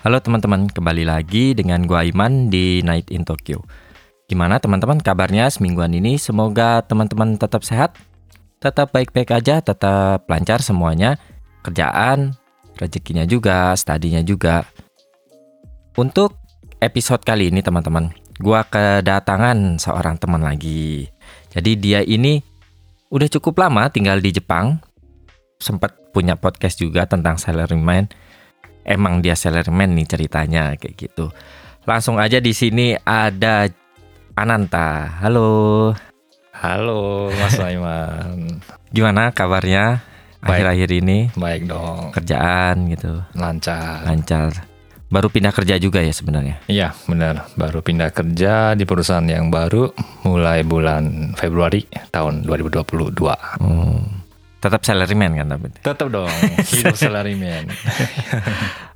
Halo teman-teman, kembali lagi dengan gua Iman di Night in Tokyo. Gimana teman-teman kabarnya semingguan ini? Semoga teman-teman tetap sehat, tetap baik-baik aja, tetap lancar semuanya. Kerjaan, rezekinya juga, studinya juga. Untuk episode kali ini teman-teman, gua kedatangan seorang teman lagi. Jadi dia ini udah cukup lama tinggal di Jepang. Sempat punya podcast juga tentang salaryman emang dia salaryman nih ceritanya kayak gitu. Langsung aja di sini ada Ananta. Halo. Halo Mas Aiman. Gimana kabarnya akhir-akhir ini? Baik dong. Kerjaan gitu. Lancar. Lancar. Baru pindah kerja juga ya sebenarnya? Iya benar. Baru pindah kerja di perusahaan yang baru mulai bulan Februari tahun 2022. Hmm. Tetap salaryman kan tapi? Tetap dong. Hidup salaryman.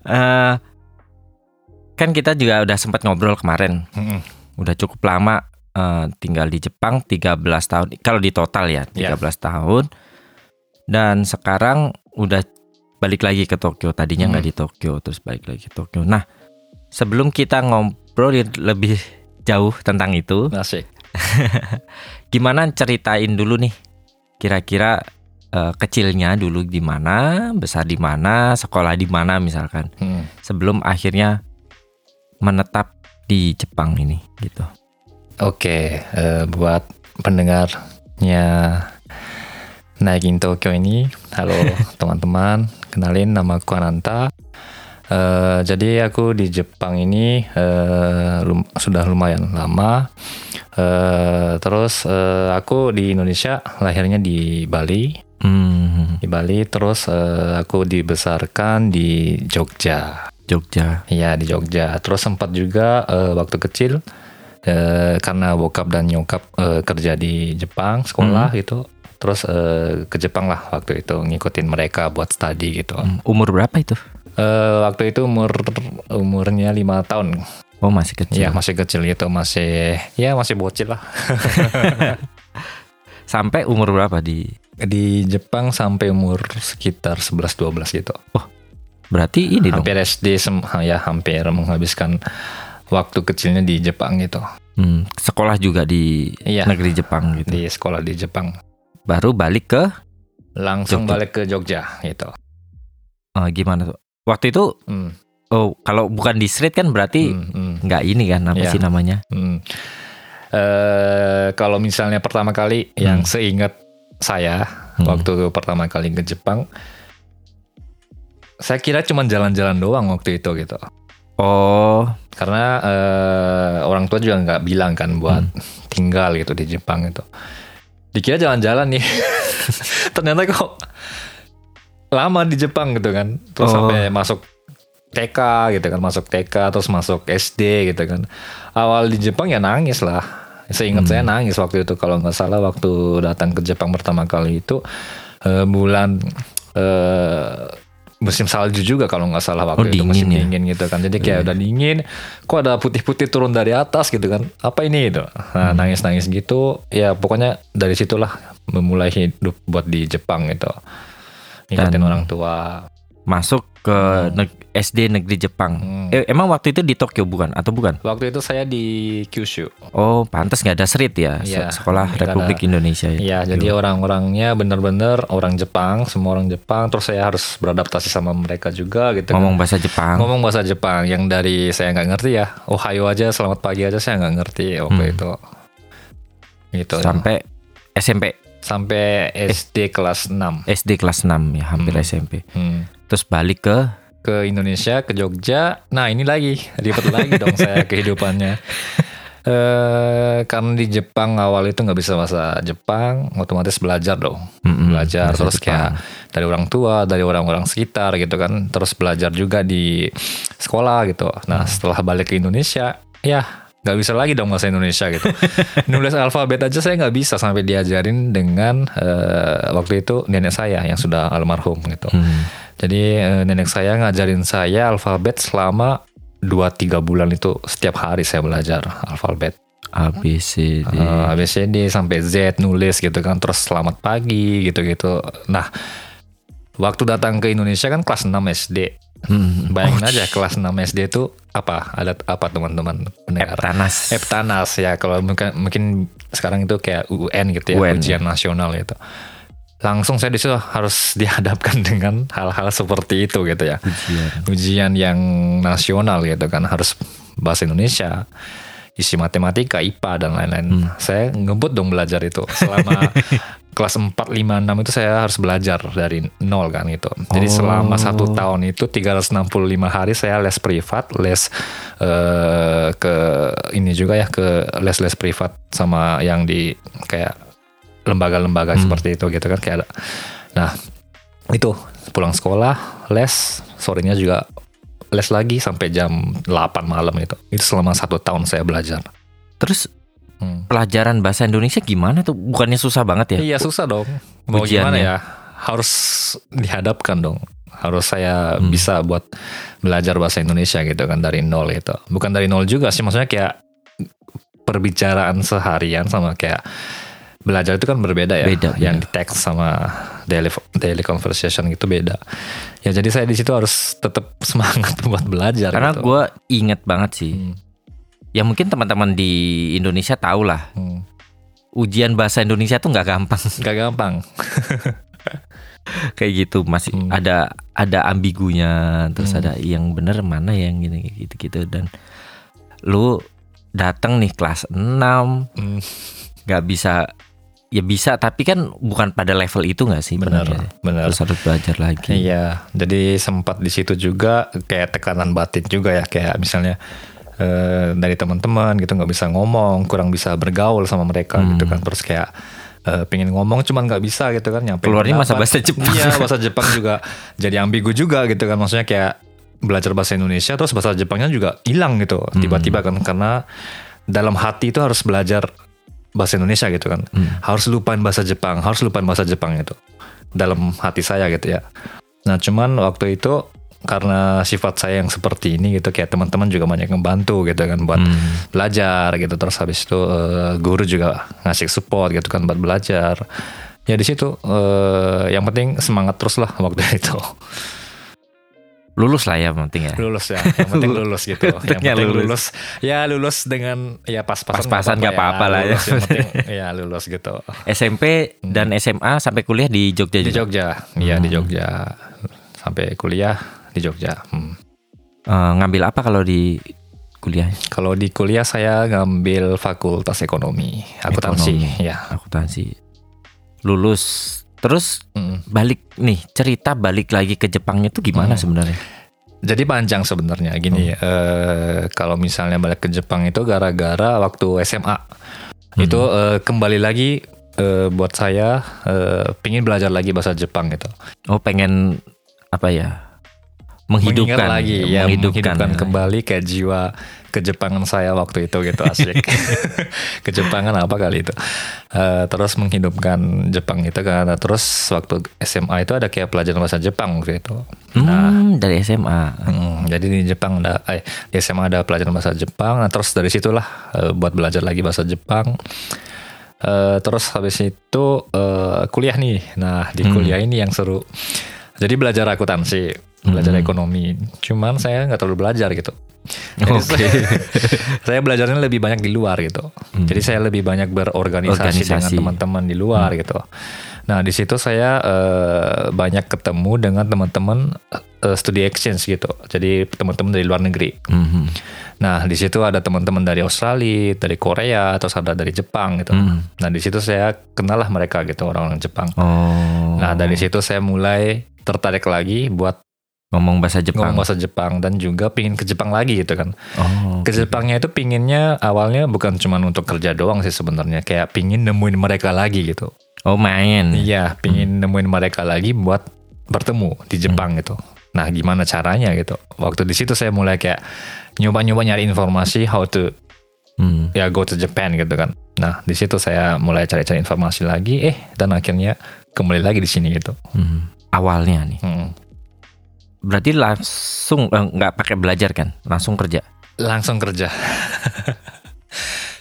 uh, kan kita juga udah sempat ngobrol kemarin. Mm-mm. Udah cukup lama uh, tinggal di Jepang 13 tahun. Kalau di total ya 13 tahun. Dan sekarang udah balik lagi ke Tokyo. Tadinya nggak Hmm. di Tokyo terus balik lagi ke Tokyo. Nah, sebelum kita ngobrol lebih jauh tentang itu, Asik. gimana ceritain dulu nih kira-kira eh, kecilnya dulu di mana, besar di mana, sekolah di mana misalkan. Mm. Sebelum akhirnya menetap di Jepang ini gitu. Oke, eh, buat pendengarnya Naikin Tokyo ini, halo teman-teman, kenalin nama aku Ananta. Eh, jadi aku di Jepang ini eh, lum- sudah lumayan lama. Eh, terus eh, aku di Indonesia lahirnya di Bali, Hmm, di Bali. Terus eh, aku dibesarkan di Jogja. Jogja. Iya di Jogja. Terus sempat juga eh, waktu kecil eh, karena bokap dan nyokap eh, kerja di Jepang sekolah gitu. Terus eh, ke Jepang lah waktu itu ngikutin mereka buat studi gitu. Hmm, Umur berapa itu? Eh, waktu itu umur umurnya lima tahun. Oh masih kecil. Iya masih kecil gitu masih ya masih bocil lah. Sampai umur berapa di? Di Jepang sampai umur sekitar 11-12 gitu. Berarti ini dong. Hampir SD sem- ya hampir menghabiskan waktu kecilnya di Jepang gitu. Hmm, sekolah juga di Iya. negeri Jepang gitu. Di sekolah di Jepang. Baru balik ke langsung Jogja. balik ke Jogja gitu. eh, gimana tuh? Waktu itu Hmm, oh kalau bukan di street kan berarti hmm, hmm, nggak ini kan apa Iya. sih namanya? hmm. Eh, kalau misalnya pertama kali yang Hmm. seingat saya Hmm. waktu pertama kali ke Jepang, saya kira cuma jalan-jalan doang waktu itu gitu. Oh, Karena eh, orang tua juga nggak bilang kan buat tinggal gitu di Jepang itu. Dikira jalan-jalan nih, ternyata kok lama di Jepang gitu kan. Terus Oh. sampai masuk TK gitu kan, masuk TK terus masuk SD gitu kan. Awal di Jepang ya nangis lah. Seingat Hmm. saya nangis waktu itu kalau nggak salah waktu datang ke Jepang pertama kali itu eh, bulan eh, musim salju juga kalau nggak salah waktu Oh, itu musim dingin ya? dingin gitu kan. Jadi kayak Iya. udah dingin, kok ada putih-putih turun dari atas gitu kan. Apa ini itu? Nah, Hmm. nangis-nangis gitu. Ya pokoknya dari situlah memulai hidup buat di Jepang gitu. Ngikutin Dan- orang tua. masuk ke Hmm. SD negeri Jepang. Hmm. Eh, emang waktu itu di Tokyo bukan atau bukan? Waktu itu saya di Kyushu. Oh, pantas nggak ada street ya, Iya, sekolah Republik ada. Indonesia. Iya, jadi orang-orangnya bener-bener orang Jepang, semua orang Jepang. Terus saya harus beradaptasi sama mereka juga gitu. kan. ngomong bahasa Jepang. ngomong bahasa Jepang yang dari saya nggak ngerti ya. Ohayo aja, selamat pagi aja saya nggak ngerti waktu Hmm. itu. Gitu. sampai SMP, sampai SD kelas 6. SD kelas 6 ya, hampir Hmm. SMP. Hmm. Terus balik ke Ke Indonesia, ke Jogja. Nah, ini lagi ribet lagi dong saya kehidupannya. Eh karena di Jepang awal itu nggak bisa bahasa Jepang, otomatis belajar dong. Mm-mm, belajar terus Jepang. kayak dari orang tua, dari orang-orang sekitar gitu kan. Terus belajar juga di sekolah gitu. Nah, setelah balik ke Indonesia, ya nggak bisa lagi dong bahasa Indonesia gitu. Nulis alfabet aja saya nggak bisa sampai diajarin dengan eh, waktu itu nenek saya yang sudah almarhum gitu. Hmm. Jadi eh, nenek saya ngajarin saya alfabet selama 2-3 bulan itu setiap hari saya belajar alfabet. A B C D. Eh, ABCD sampai Z nulis gitu kan terus selamat pagi gitu-gitu. Nah, waktu datang ke Indonesia kan kelas 6 SD. Hmm. Bayangin aja kelas 6 SD itu apa? Ada apa teman-teman pendengar? Tanas. Eptanas ya kalau mungkin, mungkin sekarang itu kayak UN gitu ya, UN, ujian nasional itu. Langsung saya di situ harus dihadapkan dengan hal-hal seperti itu gitu ya. Ujian. Ujian yang nasional gitu kan harus bahasa Indonesia, isi matematika, IPA dan lain-lain. Saya ngebut dong belajar itu selama kelas 4, 5, 6 itu saya harus belajar dari nol kan gitu. Jadi Oh. selama satu tahun itu 365 hari saya les privat, les eh, ke ini juga ya ke les-les privat sama yang di kayak lembaga-lembaga seperti itu gitu kan kayak ada. Nah, itu pulang sekolah, les, sorenya juga les lagi sampai jam 8 malam itu. Itu selama satu tahun saya belajar. Terus Hmm. pelajaran bahasa Indonesia gimana tuh? Bukannya susah banget ya? Iya susah dong. Mau gimana Ujiannya. ya? Harus dihadapkan dong. Harus saya Hmm. bisa buat belajar bahasa Indonesia gitu kan dari nol itu. Bukan dari nol juga sih, maksudnya kayak perbicaraan seharian sama kayak belajar itu kan berbeda ya. Beda, Yang iya. di teks sama daily daily conversation gitu beda. Ya jadi saya di situ harus tetap semangat buat belajar. Karena gitu. gue inget banget sih. Hmm. Ya mungkin teman-teman di Indonesia tahu lah. Hmm. Ujian bahasa Indonesia tuh nggak gampang. Gak gampang. Kayak gitu masih Hmm. ada ada ambigunya. Terus Hmm. ada yang bener mana yang gini gitu-gitu dan lu datang nih kelas 6 Hmm, nggak bisa ya bisa tapi kan bukan pada level itu nggak sih benar, benernya? benar. Terus harus belajar lagi. Iya, jadi sempat di situ juga kayak tekanan batin juga ya, kayak misalnya eh, dari teman-teman gitu nggak bisa ngomong, kurang bisa bergaul sama mereka Hmm. gitu kan, terus kayak eh, pengen ngomong cuman nggak bisa gitu kan, nyampe Keluarnya masa bahasa Jepang. Iya, bahasa Jepang juga jadi ambigu juga gitu kan, maksudnya kayak belajar bahasa Indonesia terus bahasa Jepangnya juga hilang gitu, Hmm. tiba-tiba kan karena dalam hati itu harus belajar bahasa Indonesia gitu kan, Hmm. harus lupain bahasa Jepang, harus lupain bahasa Jepang itu dalam hati saya gitu ya. Nah cuman waktu itu karena sifat saya yang seperti ini gitu kayak teman-teman juga banyak membantu gitu kan buat Hmm. belajar gitu terus habis itu eh, guru juga ngasih support gitu kan buat belajar ya di situ eh, yang penting semangat terus lah waktu itu Lulus lah ya yang penting ya. lulus ya yang penting lulus gitu yang penting lulus. lulus. ya lulus dengan ya pas-pasan Pas-pasan nggak apa-apa lah ya. lulus, yang penting ya lulus gitu SMP dan SMA sampai kuliah di Jogja di. Jogja iya di Hmm. Jogja sampai kuliah di Jogja Hmm. Eh, ngambil apa kalau di kuliah? Kalau di kuliah saya ngambil fakultas ekonomi, akuntansi, Ekonomi. ya. Akuntansi. Lulus. Terus Mm. balik nih cerita balik lagi ke Jepangnya tuh gimana Hmm. sebenarnya? Jadi panjang sebenarnya gini. eh, kalau misalnya balik ke Jepang itu gara-gara waktu SMA itu eh, kembali lagi eh, buat saya eh, pingin belajar lagi bahasa Jepang gitu. Oh pengen apa ya? Menghidupkan Mengingat lagi, ya, menghidupkan, ya. kembali kayak jiwa kejepangan saya waktu itu gitu asik. Kejepangan apa kali itu. Eh, terus menghidupkan Jepang itu kan. Terus waktu SMA itu ada kayak pelajaran bahasa Jepang waktu itu. Hmm, dari SMA. Hmm, jadi di Jepang ada, eh, di SMA ada pelajaran bahasa Jepang. Nah, terus dari situlah eh, buat belajar lagi bahasa Jepang. Eh, terus habis itu eh, kuliah nih. Nah di Hmm. kuliah ini yang seru. Jadi belajar akuntansi, belajar Hmm. ekonomi. Cuman saya nggak terlalu belajar gitu. Jadi Oke. saya, saya belajarnya lebih banyak di luar gitu. Jadi saya lebih banyak berorganisasi dengan Organisasi. teman-teman di luar gitu. Nah di situ saya eh, banyak ketemu dengan teman-teman eh, studi exchange gitu. Jadi teman-teman dari luar negeri. Mhm. Nah di situ ada teman-teman dari Australia, dari Korea, terus ada dari Jepang gitu. Hmm. Nah di situ saya kenal lah mereka gitu orang-orang Jepang. Oh. Nah dari situ saya mulai tertarik lagi buat Ngomong bahasa Jepang. ngomong bahasa Jepang dan juga pingin ke Jepang lagi gitu kan. Oh. Ke Jepangnya itu pinginnya awalnya bukan cuma untuk kerja doang sih sebenarnya, kayak pingin nemuin mereka lagi gitu. Oh, main. Iya, pingin nemuin mereka lagi buat bertemu di Jepang gitu. Nah, gimana caranya gitu? Waktu di situ saya mulai kayak nyoba-nyoba nyari informasi how to Hmm. ya go to Japan gitu kan. Nah, di situ saya mulai cari-cari informasi lagi, eh dan akhirnya kembali lagi di sini gitu. Hmm. Awalnya nih. Hmm. Berarti langsung eh, nggak pakai belajar kan? Langsung kerja. Langsung kerja.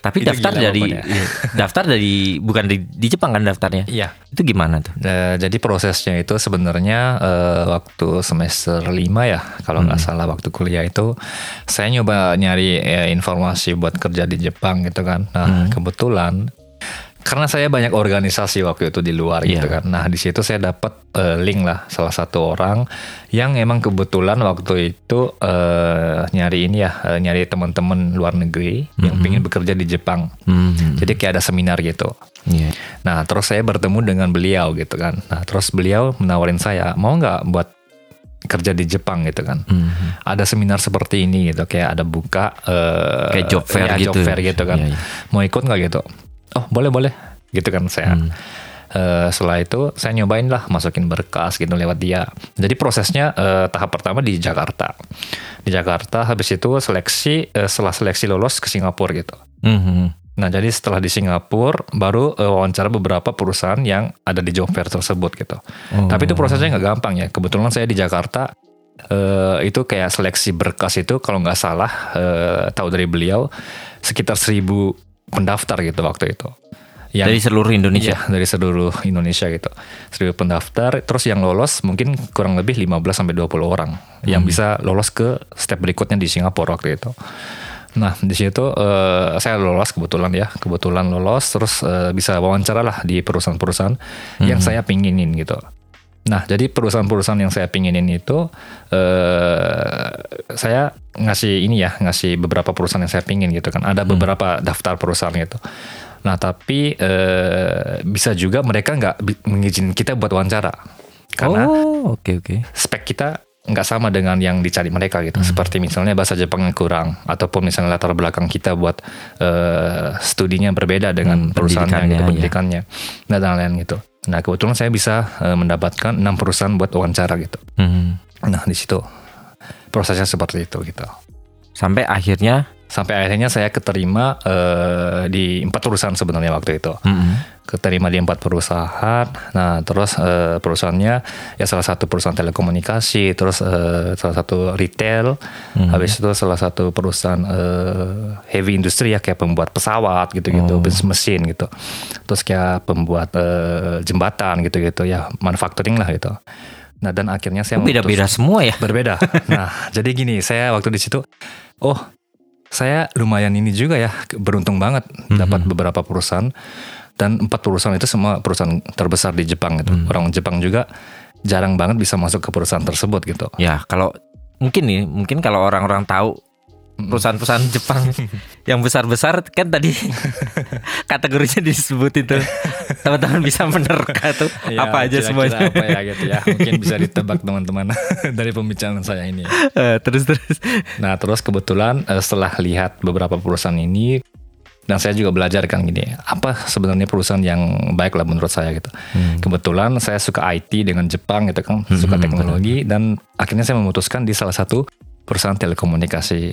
Tapi Itu daftar dari iya, daftar dari bukan di, di Jepang kan daftarnya. Iya. Itu gimana tuh? Eh, jadi prosesnya itu sebenarnya eh, waktu semester 5 ya, kalau nggak salah waktu kuliah itu saya nyoba nyari eh, informasi buat kerja di Jepang gitu kan. Nah, kebetulan karena saya banyak organisasi waktu itu di luar gitu Iya. kan. Nah, di situ saya dapat eh, link lah salah satu orang yang emang kebetulan waktu itu eh, nyari ini ya, eh, nyari teman-teman luar negeri yang pingin bekerja di Jepang. Hmm. Jadi kayak ada seminar gitu. Iya. Nah, terus saya bertemu dengan beliau gitu kan. Nah, terus beliau menawarin saya, mau nggak buat kerja di Jepang gitu kan. Hmm. Ada seminar seperti ini gitu, kayak ada buka eh, Kayak job fair ya, job gitu. fair gitu kan. Iya, iya. Mau ikut nggak gitu? Oh, boleh boleh. Gitu kan saya. Hmm. Eh, setelah itu saya nyobain lah masukin berkas gitu lewat dia. Jadi prosesnya eh, tahap pertama di Jakarta. Di Jakarta habis itu seleksi eh, setelah seleksi lolos ke Singapura gitu. Mhm. Nah, jadi setelah di Singapura baru eh, wawancara beberapa perusahaan yang ada di job fair tersebut gitu. Oh. Tapi itu prosesnya nggak gampang ya. Kebetulan saya di Jakarta eh, itu kayak seleksi berkas itu kalau nggak salah eh, tahu dari beliau sekitar seribu pendaftar gitu waktu itu. Yang Dari seluruh Indonesia. Iya, dari seluruh Indonesia gitu. Seribu pendaftar, terus yang lolos mungkin kurang lebih 15 sampai 20 orang yang bisa lolos ke step berikutnya di Singapura waktu itu. Nah, di situ eh, saya lolos kebetulan ya, kebetulan lolos terus eh, bisa wawancara lah di perusahaan-perusahaan yang saya pinginin gitu. Nah, jadi perusahaan-perusahaan yang saya pinginin itu eh saya ngasih ini ya, ngasih beberapa perusahaan yang saya pingin gitu kan. Ada beberapa daftar perusahaan gitu. Nah, tapi eh bisa juga mereka nggak mengizinin kita buat wawancara. Karena Oh, oke oke. spek kita nggak sama dengan yang dicari mereka gitu. Seperti misalnya bahasa Jepangnya kurang ataupun misalnya latar belakang kita buat eh, studinya berbeda dengan Hmm, perusahaannya pendidikannya, gitu, ya. pendidikannya dan lain-lain gitu. Nah, kebetulan saya bisa eh, mendapatkan enam perusahaan buat wawancara gitu. Mhm. Nah, di situ prosesnya seperti itu gitu. Sampai akhirnya Sampai akhirnya saya keterima eh, di empat perusahaan sebenarnya waktu itu. Mhm. keterima di empat perusahaan. Nah, terus eh, perusahaannya ya salah satu perusahaan telekomunikasi, terus eh, salah satu retail, habis itu salah satu perusahaan eh, heavy industry ya kayak pembuat pesawat gitu-gitu, bisnis mesin gitu. Terus kayak pembuat eh, jembatan gitu-gitu ya, manufacturing lah gitu. Nah, dan akhirnya saya Oh, beda-beda semua ya. berbeda. Nah, jadi gini, saya waktu di situ, oh, saya lumayan ini juga ya, beruntung banget dapat beberapa perusahaan dan empat perusahaan itu semua perusahaan terbesar di Jepang gitu. Orang Jepang juga jarang banget bisa masuk ke perusahaan tersebut gitu. Ya, kalau mungkin nih, mungkin kalau orang-orang tahu perusahaan-perusahaan Jepang yang besar-besar kan tadi kategorinya disebut itu. Teman-teman bisa menerka tuh Ya, apa aja kira-kira semuanya. Apa ya gitu ya. Mungkin bisa ditebak teman-teman dari pembicaraan saya ini. Eh, terus terus. Nah, terus kebetulan eh, setelah lihat beberapa perusahaan ini dan saya juga belajar kan gini, apa sebenarnya perusahaan yang baik lah menurut saya gitu. Kebetulan saya suka IT dengan Jepang gitu kan, suka teknologi dan akhirnya saya memutuskan di salah satu perusahaan telekomunikasi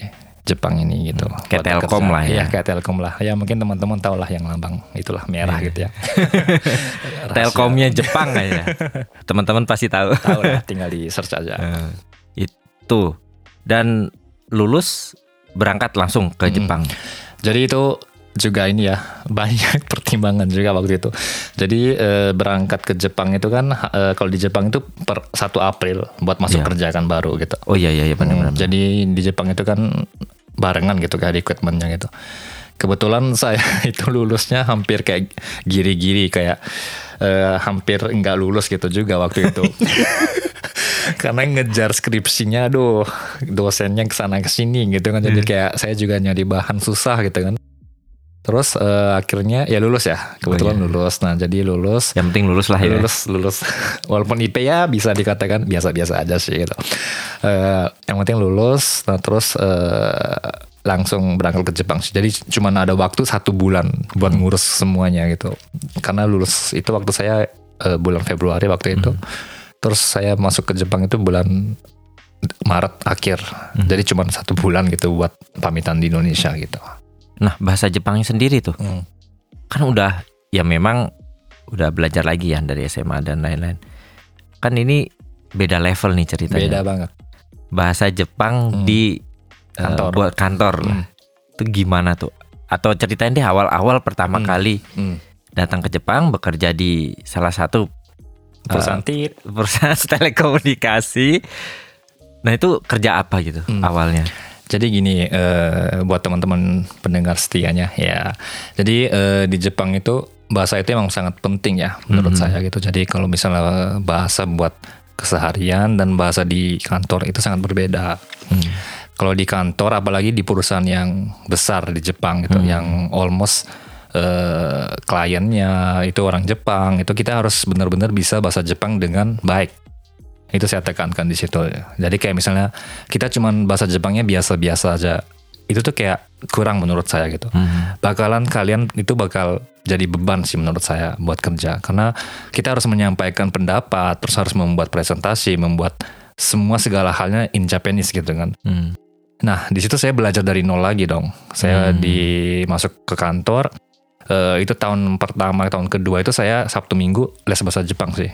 Jepang ini gitu. Kayak Buat Telkom lah ya. Iya, kayak Telkom lah. Ya mungkin teman-teman tahu lah yang lambang itulah merah Iya. gitu ya. Telkomnya Jepang kayaknya. Teman-teman pasti tahu. tahu lah, tinggal di search aja. Eh, itu. Dan lulus berangkat langsung ke Jepang. Jadi itu juga ini ya banyak pertimbangan juga waktu itu. Jadi eh, berangkat ke Jepang itu kan eh, kalau di Jepang itu per 1 April buat masuk Iya. kerja kan baru gitu. Oh iya iya iya Hmm, benar-benar. jadi di Jepang itu kan barengan gitu kayak equipmentnya gitu. Kebetulan saya itu lulusnya hampir kayak giri-giri kayak eh, hampir nggak lulus gitu juga waktu itu. Karena ngejar skripsinya aduh dosennya ke sana ke sini gitu kan. Jadi kayak saya juga nyari bahan susah gitu kan. Terus eh, akhirnya ya lulus ya, kebetulan lulus. Nah jadi lulus, Yang penting lulus lah ya. lulus, lulus. Walaupun IP ya bisa dikatakan biasa-biasa aja sih gitu. Eh, yang penting lulus. Nah terus eh, langsung berangkat ke Jepang sih. Jadi cuma ada waktu satu bulan buat ngurus semuanya gitu. Karena lulus itu waktu saya eh, bulan Februari waktu itu. Terus saya masuk ke Jepang itu bulan Maret akhir. Jadi cuma satu bulan gitu buat pamitan di Indonesia gitu. Nah, bahasa Jepangnya sendiri tuh. Hmm. Kan udah ya memang udah belajar lagi ya dari SMA dan lain-lain. Kan ini beda level nih ceritanya. Beda banget. Bahasa Jepang Hmm. di eh, Kantor. buat kantor. Hmm. Itu gimana tuh? Atau ceritain deh awal-awal pertama Hmm. kali Hmm. datang ke Jepang bekerja di salah satu Perusahaan tit. perusahaan telekomunikasi. Nah, itu kerja apa gitu Hmm. awalnya? Jadi gini, eh, buat teman-teman pendengar setianya ya. Jadi eh, di Jepang itu bahasa itu emang sangat penting ya menurut Mhm. saya gitu. Jadi kalau misalnya bahasa buat keseharian dan bahasa di kantor itu sangat berbeda. Hmm. Kalau di kantor, apalagi di perusahaan yang besar di Jepang gitu, Hmm. yang almost eh, kliennya itu orang Jepang, itu kita harus benar-benar bisa bahasa Jepang dengan baik. Itu saya tekankan di situ. Jadi kayak misalnya kita cuman bahasa Jepangnya biasa-biasa aja. Itu tuh kayak kurang menurut saya gitu. Hmm. Bakalan kalian itu bakal jadi beban sih menurut saya buat kerja karena kita harus menyampaikan pendapat, terus harus membuat presentasi, membuat semua segala halnya in Japanese gitu kan. Hmm. Nah, di situ saya belajar dari nol lagi dong. Saya Hmm. di masuk ke kantor eh, itu tahun pertama, tahun kedua itu saya Sabtu Minggu les bahasa Jepang sih.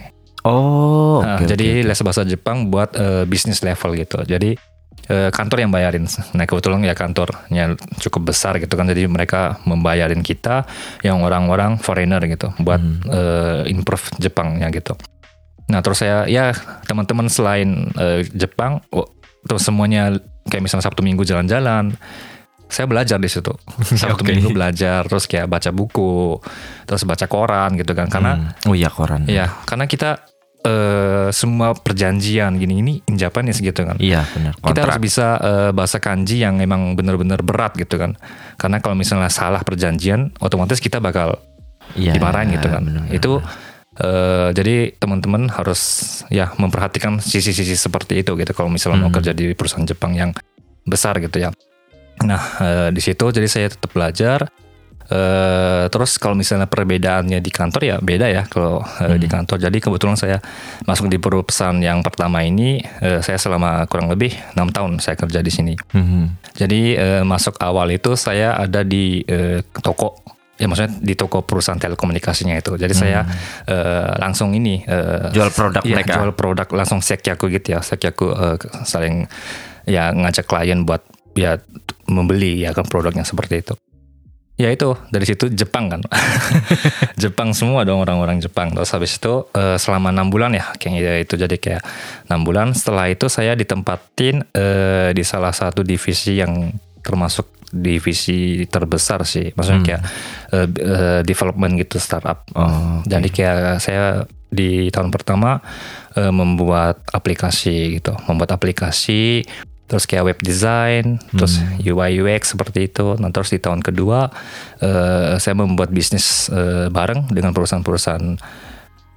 Oh, Nah, oke, jadi oke. les bahasa Jepang buat eh, bisnis level gitu. Jadi eh, kantor yang bayarin. Nah, kebetulan ya kantornya cukup besar gitu kan. Jadi mereka membayarin kita yang orang-orang foreigner gitu buat Hmm. eh, improve Jepangnya gitu. Nah, terus saya ya teman-teman selain eh, Jepang, oh, terus semuanya kayak misalnya Sabtu Minggu jalan-jalan, saya belajar di situ. Sabtu Oke. Minggu belajar, terus kayak baca buku, terus baca koran gitu kan. Karena Hmm. oh iya koran. Ya, karena kita eh, semua perjanjian gini ini in Japanese gitu kan. Iya benar. Kita Kontrak. harus bisa eh, bahasa kanji yang emang benar-benar berat gitu kan. Karena kalau misalnya salah perjanjian, otomatis kita bakal Iya, dimarahin gitu kan. benar, benar, itu eh, jadi teman-teman harus ya memperhatikan sisi-sisi seperti itu gitu. Kalau misalnya mau Hmm. kerja di perusahaan Jepang yang besar gitu ya. Nah eh, di situ jadi saya tetap belajar. Eh, terus kalau misalnya perbedaannya di kantor ya beda ya kalau di Hmm. kantor. Jadi kebetulan saya masuk di perusahaan yang pertama ini eh, saya selama kurang lebih enam tahun saya kerja di sini. Hmm. Jadi eh, masuk awal itu saya ada di eh, toko ya maksudnya di toko perusahaan telekomunikasinya itu. Jadi saya eh, langsung ini eh, Jual produk iya, mereka. jual produk langsung sekyaku gitu ya. Sekyaku eh, saling ya ngajak klien buat ya membeli ya kan produknya seperti itu. Ya itu dari situ Jepang kan, Jepang semua dong orang-orang Jepang. Terus habis itu eh, selama enam bulan ya, kayaknya itu jadi kayak enam bulan. Setelah itu saya ditempatin eh, di salah satu divisi yang termasuk divisi terbesar sih, maksudnya Hmm. kayak eh, development gitu startup. Oh, oke. Jadi kayak saya di tahun pertama membuat aplikasi gitu, membuat aplikasi, terus kayak web design, terus Hmm. UI UX seperti itu. Nah terus di tahun kedua eh, saya membuat bisnis eh, bareng dengan perusahaan-perusahaan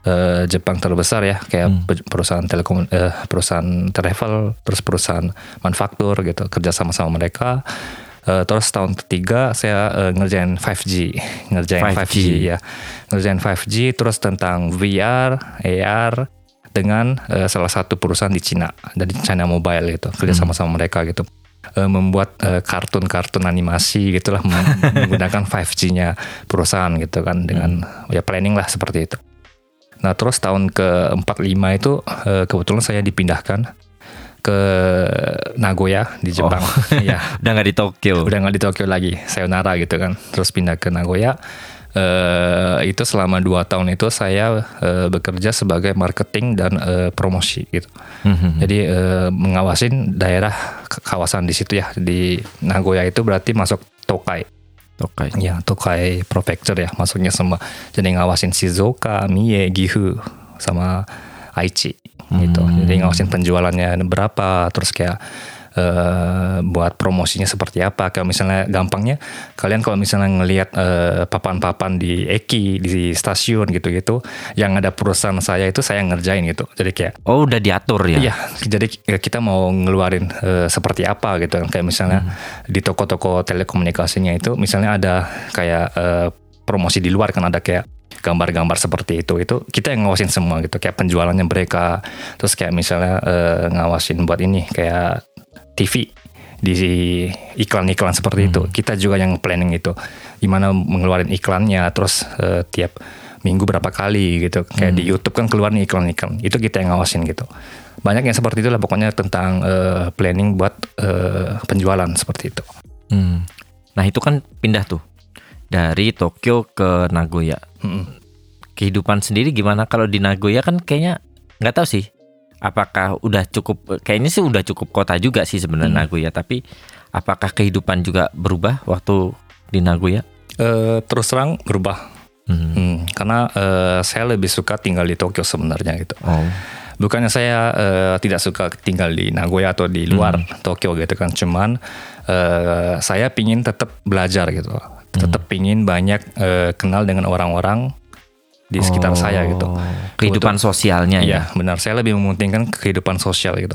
eh, Jepang terbesar ya, kayak Hmm. pe- perusahaan telekom, eh, perusahaan travel, terus perusahaan manufaktur gitu, kerja sama sama mereka. Eh, terus tahun ketiga saya eh, ngerjain 5G, ngerjain 5G. 5G. ya, ngerjain 5G, terus tentang VR, AR dengan eh, salah satu perusahaan di Cina, dari China Mobile gitu, kerja sama sama mereka gitu. Eh, membuat eh, kartun-kartun animasi gitulah meng- menggunakan 5G-nya perusahaan gitu kan dengan ya planning lah seperti itu. Nah terus tahun ke-45 itu eh, kebetulan saya dipindahkan ke Nagoya di Jepang. ya Udah nggak di Tokyo. udah nggak di Tokyo lagi, sayonara gitu kan. Terus pindah ke Nagoya. Eh, itu selama dua tahun itu saya eh, bekerja sebagai marketing dan eh, promosi gitu. Hmm. Jadi eh, mengawasin daerah kawasan di situ ya di Nagoya itu berarti masuk Tokai. Tokai. Ya, Tokai Prefecture ya, masuknya semua. Jadi ngawasin Shizuoka, Mie, Gifu, sama Aichi gitu. Hmm. Jadi ngawasin penjualannya berapa, terus kayak eh, buat promosinya seperti apa. Kalau misalnya gampangnya kalian kalau misalnya ngelihat eh, papan-papan di Eki di stasiun gitu-gitu yang ada perusahaan saya itu saya ngerjain gitu. Jadi kayak Oh, udah diatur ya? Iya, jadi kita mau ngeluarin eh, seperti apa gitu kan. Kayak misalnya di toko-toko telekomunikasinya itu misalnya ada kayak eh, promosi di luar kan ada kayak gambar-gambar seperti itu itu kita yang ngawasin semua gitu kayak penjualannya mereka terus kayak misalnya eh, ngawasin buat ini kayak TV di iklan-iklan seperti itu. Kita juga yang planning itu. Gimana mengeluarin iklannya terus eh, tiap minggu berapa kali gitu. Kayak di YouTube kan keluar nih iklan-iklan. Itu kita yang ngawasin gitu. Banyak yang seperti itulah pokoknya tentang eh, planning buat eh, penjualan seperti itu. Hmm. Nah itu kan pindah tuh. Dari Tokyo ke Nagoya. Mm-mm. Kehidupan sendiri gimana? Kalau di Nagoya kan kayaknya nggak tahu sih. Apakah udah cukup? Kayaknya sih udah cukup kota juga sih sebenarnya Hmm. Nagoya. Tapi apakah kehidupan juga berubah waktu di Nagoya? Eh, terus terang berubah Hmm. Hmm, karena eh, saya lebih suka tinggal di Tokyo sebenarnya gitu Oh. bukannya saya eh, tidak suka tinggal di Nagoya atau di luar Tokyo gitu kan cuman eh, saya pingin tetap belajar gitu tetap pingin banyak eh, kenal dengan orang-orang di sekitar saya gitu Oh. Kehidupan sosialnya ya. Iya, benar. Saya lebih mementingkan kehidupan sosial gitu.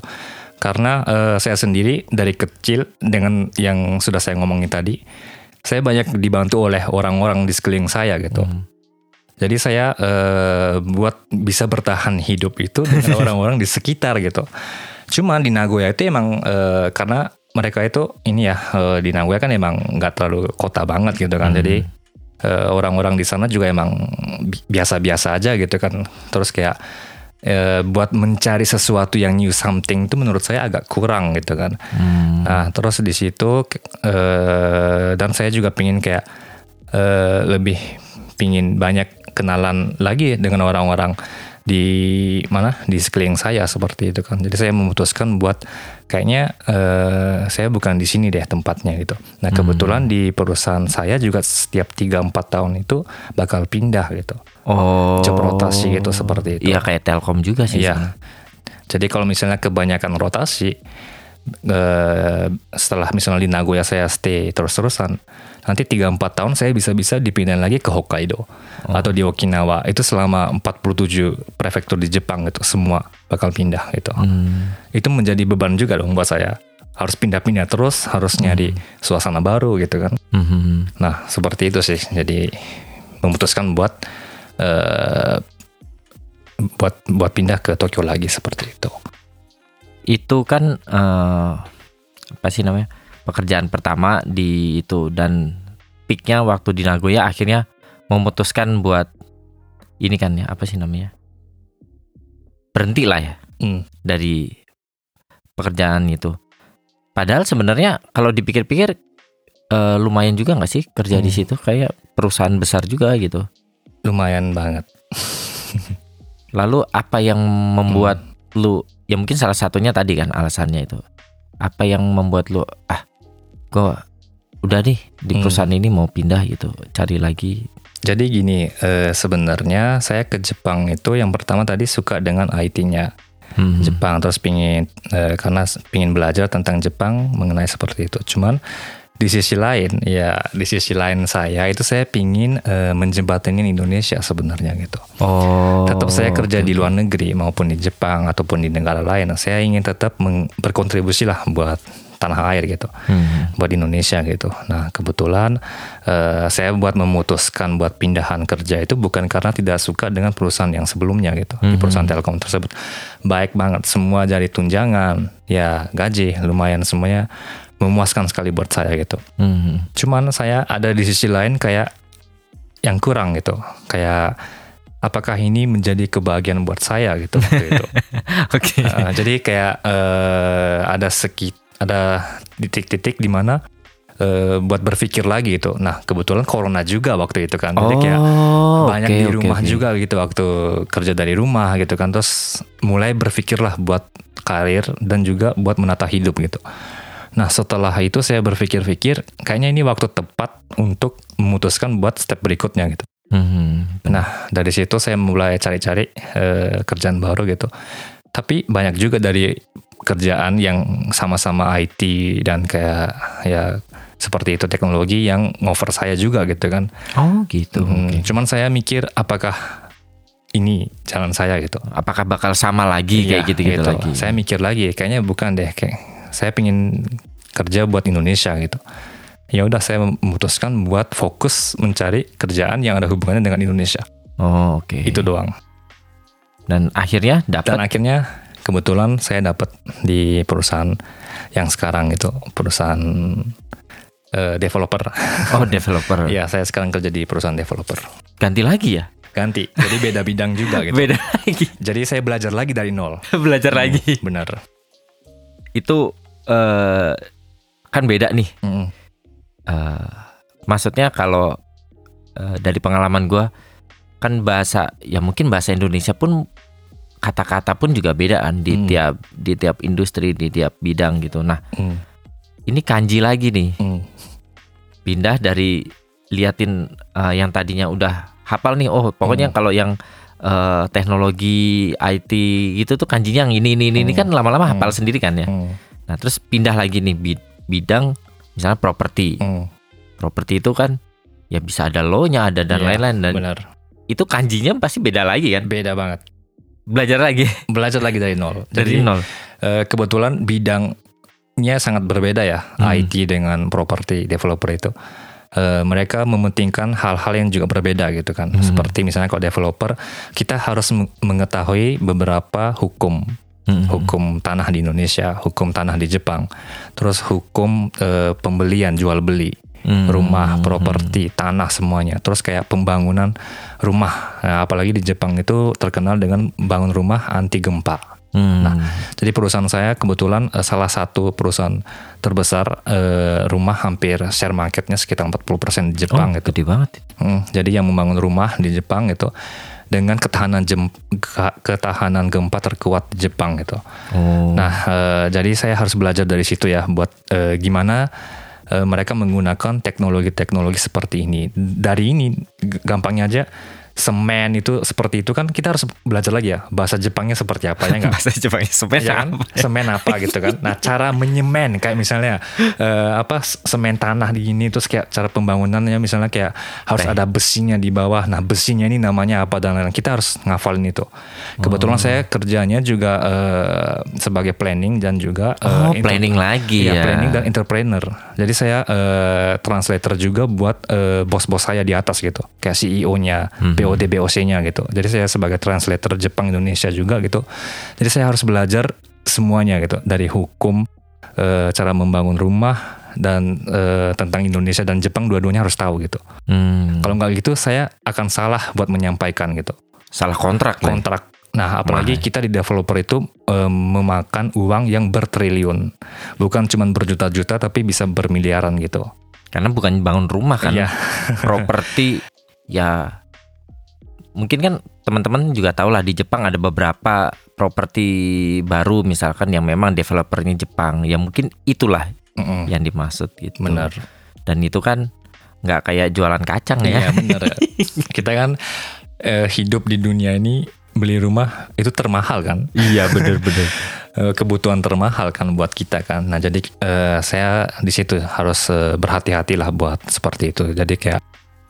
Karena eh, saya sendiri dari kecil dengan yang sudah saya ngomongin tadi, saya banyak dibantu oleh orang-orang di sekeliling saya gitu. Jadi saya eh, buat bisa bertahan hidup itu dengan orang-orang di sekitar gitu. Cuman di Nagoya itu emang eh, karena mereka itu ini ya eh, di Nagoya kan emang nggak terlalu kota banget gitu kan. Jadi eh, orang-orang di sana juga emang bi- biasa-biasa aja gitu kan. Terus kayak eh, buat mencari sesuatu yang new something itu menurut saya agak kurang gitu kan. Hmm. Nah, terus di situ eh, dan saya juga pingin kayak eh, lebih pingin banyak kenalan lagi dengan orang-orang di mana di sekeliling saya seperti itu kan. Jadi saya memutuskan buat kayaknya eh, saya bukan di sini deh tempatnya gitu. Nah, kebetulan di perusahaan saya juga setiap 3 4 tahun itu bakal pindah gitu. Oh. Job rotasi gitu seperti itu. Iya kayak Telkom juga sih. Iya. Jadi kalau misalnya kebanyakan rotasi, eh, setelah misalnya di Nagoya saya stay terus-terusan, nanti 3-4 tahun saya bisa-bisa dipindahin lagi ke Hokkaido atau di Okinawa. Itu selama 47 prefektur di Jepang itu semua bakal pindah gitu. Hmm. Itu menjadi beban juga dong buat saya. Harus pindah-pindah terus, harus nyari suasana baru gitu kan. Hmm. Nah, seperti itu sih. Jadi memutuskan buat eh, buat buat pindah ke Tokyo lagi seperti itu. itu kan eh, apa sih namanya pekerjaan pertama di itu dan peaknya waktu di Nagoya akhirnya memutuskan buat ini kan ya apa sih namanya berhenti lah ya Hmm. dari pekerjaan itu padahal sebenarnya kalau dipikir-pikir eh, lumayan juga nggak sih kerja di Hmm. situ kayak perusahaan besar juga gitu Lumayan banget. lalu apa yang membuat Hmm. lu ya mungkin salah satunya tadi kan alasannya itu apa yang membuat lu ah gua udah deh di Hmm. perusahaan ini mau pindah gitu cari lagi Jadi gini, eh, sebenarnya saya ke Jepang itu yang pertama tadi suka dengan IT-nya Hmm. Jepang, terus pingin eh, karena pingin belajar tentang Jepang mengenai seperti itu. Cuman di sisi lain, ya di sisi lain saya itu saya pingin eh, menjembatani Indonesia sebenarnya gitu. oh tetap saya kerja oke, di luar negeri maupun di Jepang ataupun di negara lain saya ingin tetap berkontribusi lah buat tanah air gitu Hmm. buat Indonesia gitu nah kebetulan eh, saya buat memutuskan buat pindahan kerja itu bukan karena tidak suka dengan perusahaan yang sebelumnya gitu di Mhm. perusahaan Telkom tersebut baik banget semua dari tunjangan ya gaji lumayan semuanya memuaskan sekali buat saya gitu Hmm. cuman saya ada di sisi lain kayak yang kurang gitu kayak apakah ini menjadi kebahagiaan buat saya gitu waktu itu oke Uh, jadi kayak eh, ada sekit ada titik-titik di mana eh, buat berpikir lagi gitu nah kebetulan corona juga waktu itu kan. Jadi kayak Oh, banyak oke, di rumah oke. juga gitu waktu kerja dari rumah gitu kan. Terus mulai berpikirlah buat karir dan juga buat menata hidup gitu. Nah setelah itu saya berpikir-pikir kayaknya ini waktu tepat untuk memutuskan buat step berikutnya gitu. Hmm. nah dari situ saya mulai cari-cari eh, kerjaan baru gitu. Tapi banyak juga dari kerjaan yang sama-sama IT dan kayak ya seperti itu teknologi yang ngover saya juga gitu kan. Oh gitu. Hmm, Oke. Cuman saya mikir apakah ini jalan saya gitu. Apakah bakal sama lagi kayak Iya, gitu-gitu gitu. lagi? Saya mikir lagi, kayaknya bukan deh. Kayak saya pingin kerja buat Indonesia gitu. Ya udah saya memutuskan buat fokus mencari kerjaan yang ada hubungannya dengan Indonesia. Oh oke. Itu doang. Dan akhirnya Dan dapat. akhirnya kebetulan saya dapat di perusahaan yang sekarang itu perusahaan eh, developer. Oh developer. ya, saya sekarang kerja di perusahaan developer. Ganti lagi ya? Ganti. Jadi beda bidang juga gitu. Beda lagi. Jadi saya belajar lagi dari nol. Belajar lagi. Benar. Itu eh kan beda nih. Mm. Eh, maksudnya kalau eh, dari pengalaman gua kan bahasa ya mungkin bahasa Indonesia pun kata-kata pun juga beda kan di Hmm. tiap di tiap industri di tiap bidang gitu. Nah Mm. ini kanji lagi nih Mm. pindah dari liatin eh, yang tadinya udah hafal nih oh pokoknya Hmm. kalau yang eh, teknologi IT gitu tuh kanjinya yang ini ini ini, ini Hmm. kan lama-lama hafal Hmm. sendiri kan ya. Mm. Nah terus pindah lagi nih bid- bidang misalnya properti. Mm. Properti itu kan ya bisa ada lo-nya ada dan Iya, lain-lain dan Benar. itu kanjinya pasti beda lagi kan. Beda banget. Belajar lagi Belajar lagi dari nol. dari Jadi nol. eh, kebetulan bidangnya sangat berbeda ya. Hmm. IT dengan properti developer itu. Eh, mereka mementingkan hal-hal yang juga berbeda gitu kan. Hmm. Seperti misalnya kalau developer, kita harus meng- mengetahui beberapa hukum Hmm. hukum tanah di Indonesia, hukum tanah di Jepang, terus hukum eh, pembelian jual beli, Hmm. rumah, properti, tanah semuanya, terus kayak pembangunan rumah, Nah, apalagi di Jepang itu terkenal dengan bangun rumah anti gempa. Hmm. Nah, Jadi perusahaan saya kebetulan eh, salah satu perusahaan terbesar eh, rumah hampir share marketnya sekitar 40% di oh, Jepang gitu. gede banget. Hmm, jadi yang membangun rumah di Jepang itu dengan ketahanan jem, ke- ketahanan gempa terkuat di Jepang gitu. Oh. Nah, eh, jadi saya harus belajar dari situ ya buat gimana eh, mereka menggunakan teknologi-teknologi seperti ini. Dari ini gampangnya aja semen itu seperti itu kan kita harus belajar lagi ya bahasa Jepangnya seperti apa ya enggak? bahasa Jepangnya semen ya kan? apa? semen apa gitu kan nah cara menyemen kayak misalnya eh, apa semen tanah di ini terus kayak cara pembangunannya misalnya kayak harus ada besinya di bawah nah besinya ini namanya apa dan lain-lain kita harus ngafalin itu kebetulan saya kerjanya juga eh, sebagai planning dan juga eh, Oh, planning lagi Iya, ya. planning dan entrepreneur. Jadi saya eh, translator juga buat eh, bos-bos saya di atas gitu, kayak CEO-nya, Mhm. BOD BOC-nya gitu. Jadi saya sebagai translator Jepang Indonesia juga gitu. Jadi saya harus belajar semuanya gitu, dari hukum, eh, cara membangun rumah dan eh, tentang Indonesia dan Jepang dua-duanya harus tahu gitu. Hmm. Kalau nggak gitu saya akan salah buat menyampaikan gitu salah kontrak lah. kontrak. Nah, apalagi kita di developer itu em, memakan uang yang bertriliun, bukan cuma berjuta-juta, tapi bisa bermiliaran gitu. Karena bukan bangun rumah kan. Iya, Properti ya mungkin kan teman-teman juga tahu lah di Jepang ada beberapa properti baru misalkan yang memang developernya Jepang. Ya mungkin itulah Mm-mm. yang dimaksud gitu. benar. Dan itu kan nggak kayak jualan kacang ya. Iya, benar. kita kan eh, hidup di dunia ini beli rumah itu termahal kan, Iya bener-bener. Eh, kebutuhan termahal kan buat kita kan. Nah, jadi eh, saya di situ harus eh, berhati-hatilah buat seperti itu. Jadi kayak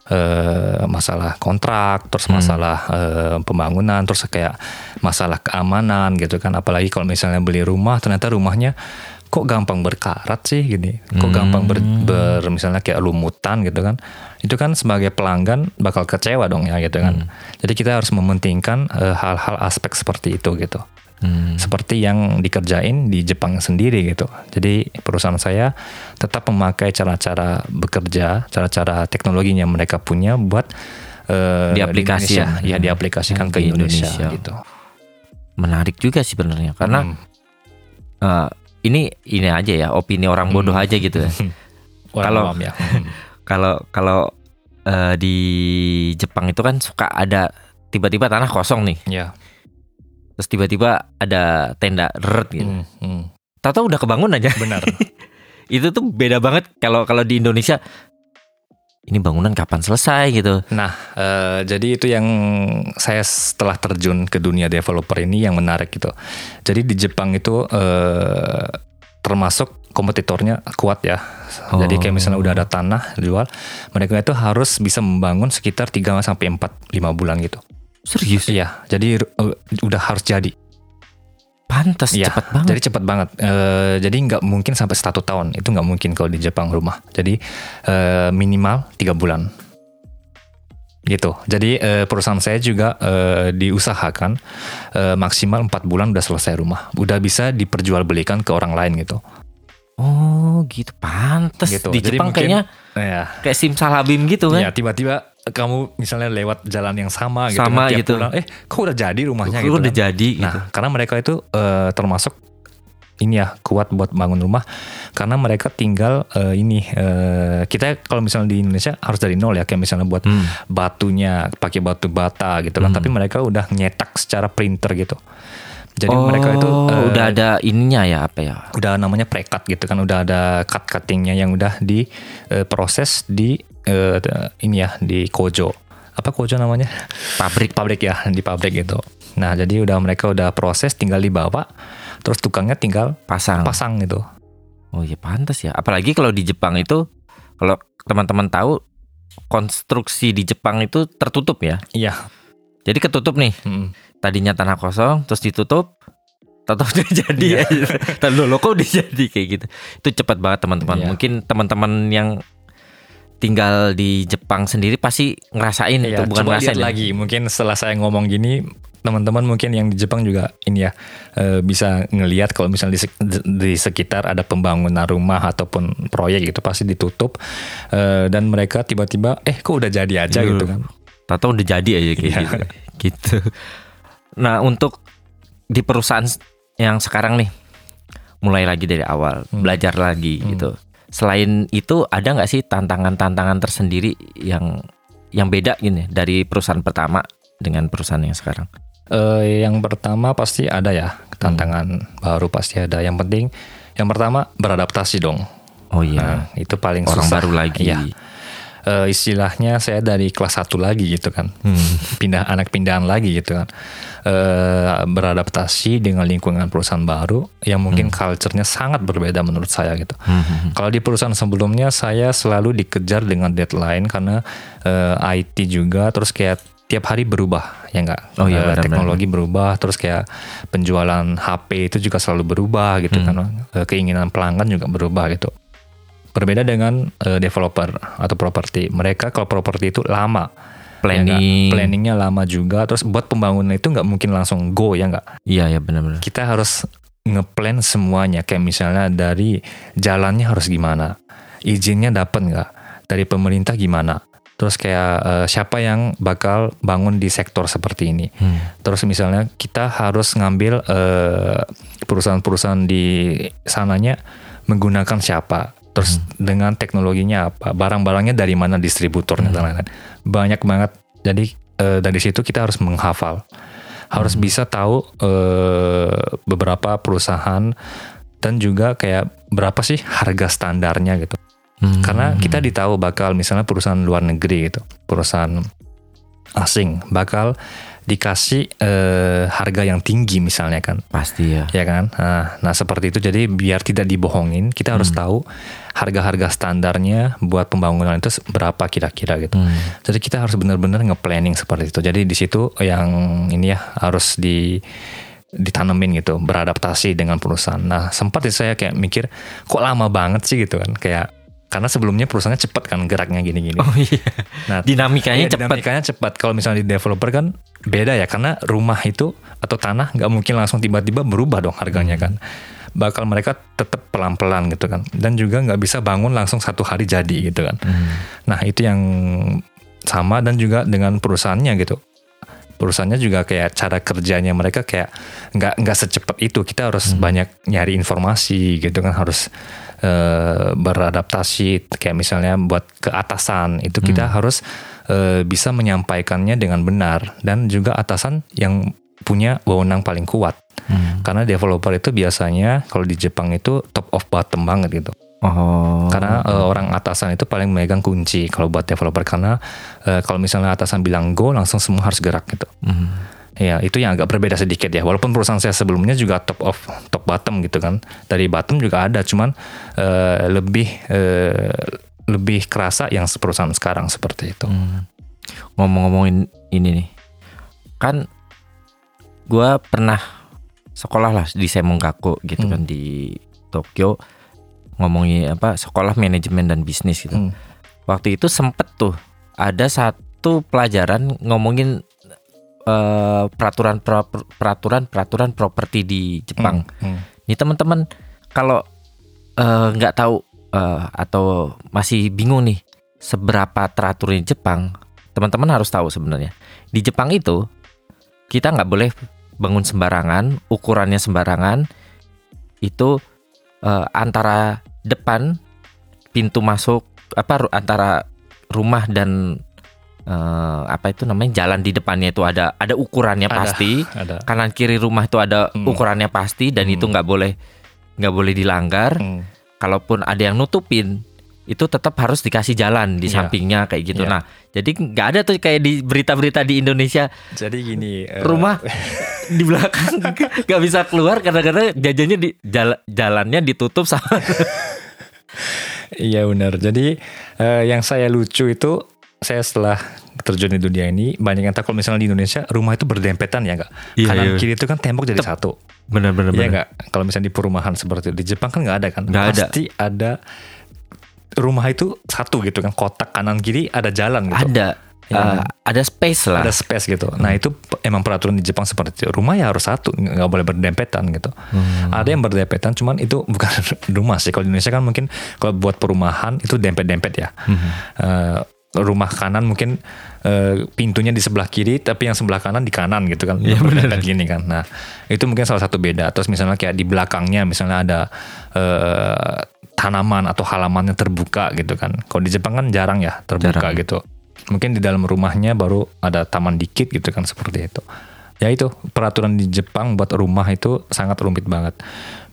eh, masalah kontrak, terus Hmm. masalah eh, pembangunan, terus kayak masalah keamanan gitu kan. Apalagi kalau misalnya beli rumah, ternyata rumahnya kok gampang berkarat sih gini, kok gampang ber, Hmm. ber- misalnya kayak lumutan gitu kan. Itu kan sebagai pelanggan bakal kecewa dong ya gitu kan. Jadi kita harus mementingkan eh, hal-hal aspek seperti itu gitu Hmm. seperti yang dikerjain di Jepang sendiri gitu. Jadi perusahaan saya tetap memakai cara-cara bekerja, cara-cara teknologinya mereka punya buat eh, Diaplikasi- di Indonesia. ya diaplikasikan ke Di Indonesia, Indonesia. gitu. Menarik juga sih sebenarnya karena Hmm. eh, ini ini aja ya opini orang bodoh aja gitu ya. Orang Kalau- ya. Kalau kalau eh, di Jepang itu kan suka ada tiba-tiba tanah kosong nih, ya. Terus tiba-tiba ada tenda ret gitu. Hmm, hmm. Tahu-tahu udah kebangun aja. Benar. itu tuh beda banget kalau kalau di Indonesia ini bangunan kapan selesai gitu. Nah, eh, jadi itu yang saya setelah terjun ke dunia developer ini yang menarik gitu. Jadi di Jepang itu eh, termasuk kompetitornya kuat ya. Jadi kayak misalnya udah ada tanah jual, mereka itu harus bisa membangun sekitar 3 sampai 4 5 bulan gitu. Serius? Iya, jadi eh, udah harus jadi. Pantas Iya, cepat banget. Jadi cepat banget. Eh, jadi nggak mungkin sampai satu tahun. Itu nggak mungkin kalau di Jepang rumah. Jadi eh, minimal tiga bulan. Gitu. Jadi eh, perusahaan saya juga eh, diusahakan eh, maksimal empat bulan udah selesai rumah. Udah bisa diperjualbelikan ke orang lain gitu. Oh, gitu. Pantas. Gitu. Di Jadi Jepang mungkin- kayaknya Ya. kayak simsalabim gitu kan. Ya tiba-tiba kamu misalnya lewat jalan yang sama gitu. Sama kan, gitu. pulang, eh kok udah jadi rumahnya Kok gitu. udah kan. jadi Nah, gitu. karena mereka itu eh, termasuk ini ya kuat buat bangun rumah karena mereka tinggal eh, ini eh, kita kalau misalnya di Indonesia harus dari nol ya kayak misalnya buat Hmm. batunya pakai batu bata gitu kan Hmm. tapi mereka udah nyetak secara printer gitu jadi oh, mereka itu eh, udah ada ininya ya apa ya? udah namanya precut gitu kan udah ada cut cuttingnya yang udah diproses di eh, ini ya di kojo apa kojo namanya Pabrik. pabrik ya di pabrik gitu. Nah jadi udah mereka udah proses tinggal dibawa, terus tukangnya tinggal Pasang. pasang gitu. Oh iya pantas ya. Apalagi kalau di Jepang itu kalau teman-teman tahu konstruksi di Jepang itu tertutup ya. Iya. Jadi ketutup nih. Mm. Tadinya tanah kosong terus ditutup tetap udah jadi Iya. lo kok udah jadi kayak gitu. Itu cepat banget teman-teman. Iya. Mungkin teman-teman yang tinggal di Jepang sendiri pasti ngerasain itu Iya, bukan coba ngerasain lihat ya. lagi. Mungkin setelah saya ngomong gini, teman-teman mungkin yang di Jepang juga ini ya eh, bisa ngelihat kalau misalnya di, sek- di sekitar ada pembangunan rumah ataupun proyek gitu pasti ditutup Eh, dan mereka tiba-tiba eh kok udah jadi aja Iya. gitu kan. Tahu udah jadi aja kayak Iya. gitu. gitu. Nah, untuk di perusahaan yang sekarang nih mulai lagi dari awal, Hmm. belajar lagi Hmm. gitu. Selain itu ada nggak sih tantangan-tantangan tersendiri yang yang beda gini dari perusahaan pertama dengan perusahaan yang sekarang? Eh, yang pertama pasti ada ya tantangan baru pasti ada. Yang penting yang pertama beradaptasi dong. Oh iya, Nah, itu paling orang susah. baru lagi. Iya. Eh, istilahnya saya dari kelas 1 lagi gitu kan. Hmm. Pindah anak pindahan lagi gitu kan. Eh, beradaptasi dengan lingkungan perusahaan baru yang mungkin culture-nya sangat berbeda menurut saya gitu. Hmm, hmm, hmm. Kalau di perusahaan sebelumnya saya selalu dikejar dengan deadline karena eh, IT juga terus kayak tiap hari berubah ya enggak Oh iya, teknologi berubah terus kayak penjualan HP itu juga selalu berubah gitu Hmm. kan keinginan pelanggan juga berubah gitu berbeda dengan eh, developer atau properti. Mereka kalau properti itu lama ya? Planning. planningnya lama juga. Terus buat pembangunan itu nggak mungkin langsung go ya enggak Iya ya benar-benar. kita harus ngeplan semuanya. Kayak misalnya dari jalannya harus gimana? Izinnya dapat nggak? Dari pemerintah gimana? Terus kayak eh, siapa yang bakal bangun di sektor seperti ini? Hmm. terus misalnya kita harus ngambil eh, perusahaan-perusahaan di sananya menggunakan siapa terus dengan teknologinya apa? Barang-barangnya dari mana distributornya dan lain-lain. Banyak banget. Jadi eh, dari situ kita harus menghafal. Harus bisa tahu eh, beberapa perusahaan dan juga kayak berapa sih harga standarnya gitu. Hmm. karena kita ditahu bakal misalnya perusahaan luar negeri gitu. Perusahaan asing bakal dikasih eh, harga yang tinggi misalnya kan. Pasti ya. ya kan? Nah, nah seperti itu. Jadi biar tidak dibohongin kita harus tahu harga-harga standarnya buat pembangunan itu berapa kira-kira gitu. Hmm. jadi kita harus benar-benar nge-planning seperti itu. Jadi di situ yang ini ya harus di ditanemin gitu. Beradaptasi dengan perusahaan. Nah sempat sih saya kayak mikir kok lama banget sih gitu kan? Kayak karena sebelumnya perusahaannya cepat kan geraknya gini-gini Oh iya. nah Dinamikanya Iya, cepat. dinamikanya cepat. Kalau misalnya di developer kan beda ya karena rumah itu atau tanah nggak mungkin langsung tiba-tiba berubah dong harganya kan. Bakal mereka tetap pelan-pelan gitu kan. Dan juga nggak bisa bangun langsung satu hari jadi gitu kan. Hmm. Nah itu yang sama dan juga dengan perusahaannya gitu. Perusahaannya juga kayak cara kerjanya mereka kayak nggak nggak secepat itu. Kita harus banyak nyari informasi gitu kan harus eh, beradaptasi kayak misalnya buat ke atasan itu kita harus eh, bisa menyampaikannya dengan benar dan juga atasan yang punya wewenang paling kuat. Hmm. Karena developer itu biasanya kalau di Jepang itu top of bottom banget gitu. Oh. Karena uh, orang atasan itu paling megang kunci kalau buat developer karena uh, kalau misalnya atasan bilang go langsung semua harus gerak gitu. Hmm. Ya, itu yang agak berbeda sedikit ya. Walaupun perusahaan saya sebelumnya juga top of top bottom gitu kan. Dari bottom juga ada, cuman uh, lebih uh, lebih kerasa yang perusahaan sekarang seperti itu. Hmm. Ngomong-ngomongin ini nih, kan gua pernah sekolah lah di Semongaku gitu Hmm. kan di Tokyo ngomongin apa sekolah manajemen dan bisnis gitu. Hmm. Waktu itu sempet tuh ada satu pelajaran ngomongin eh, peraturan pro- peraturan peraturan properti di Jepang. Hmm. Nih teman-teman kalau eh, nggak tahu eh, atau masih bingung nih seberapa teratur di Jepang, teman-teman harus tahu sebenarnya di Jepang itu kita nggak boleh bangun sembarangan, ukurannya sembarangan. Itu eh, antara depan pintu masuk apa antara rumah dan eh, apa itu namanya jalan di depannya itu ada ada ukurannya Ada. pasti Ada. kanan kiri rumah itu ada Hmm. ukurannya pasti dan Hmm. itu nggak boleh nggak boleh dilanggar Hmm. kalaupun ada yang nutupin itu tetap harus dikasih jalan di Iya. sampingnya kayak gitu Iya. nah jadi nggak ada tuh kayak di berita-berita di Indonesia Jadi gini, eh, rumah di belakang nggak bisa keluar kadang-kadang jajannya di jala- jalannya ditutup sama Iya benar. Jadi eh, yang saya lucu itu saya setelah terjun di dunia ini banyak yang tahu kalau misalnya di Indonesia rumah itu berdempetan ya enggak. Iya, Kanan iya. kiri itu kan tembok jadi satu. benar-benar Iya enggak? Kalau misalnya di perumahan seperti itu. Di Jepang kan nggak ada kan? Nggak ada. Pasti ada rumah itu satu gitu kan. Kotak kanan kiri ada jalan gitu. ada Ya. eh, ada space lah Ada space gitu. Nah itu p- emang peraturan di Jepang seperti itu. Rumah ya harus satu, nggak boleh berdempetan gitu. Hmm. Ada yang berdempetan, cuman itu bukan rumah sih. Kalau di Indonesia kan mungkin kalau buat perumahan itu dempet-dempet ya. Mhm. Eh, rumah kanan mungkin eh, pintunya di sebelah kiri, tapi yang sebelah kanan di kanan gitu kan. Iya, Berdempet gini kan. Nah itu mungkin salah satu beda. Terus misalnya kayak di belakangnya misalnya ada eh, tanaman atau halaman yang terbuka gitu kan. Kalau di Jepang kan jarang ya terbuka Jarang. gitu. Mungkin di dalam rumahnya baru ada taman dikit gitu kan seperti itu. Ya itu peraturan di Jepang buat rumah itu sangat rumit banget.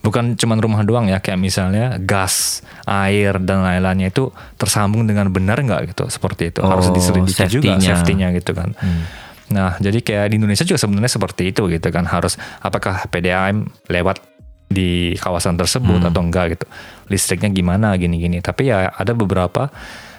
Bukan cuman rumah doang ya, kayak misalnya gas, air dan lain-lainnya itu tersambung dengan benar nggak gitu, seperti itu. Harus Oh, diselidiki juga safety-nya. safety-nya gitu kan. Hmm. Nah, jadi kayak di Indonesia juga sebenarnya seperti itu gitu kan. Harus apakah PDAM lewat di kawasan tersebut Hmm. atau enggak gitu. Listriknya gimana gini-gini. Tapi ya ada beberapa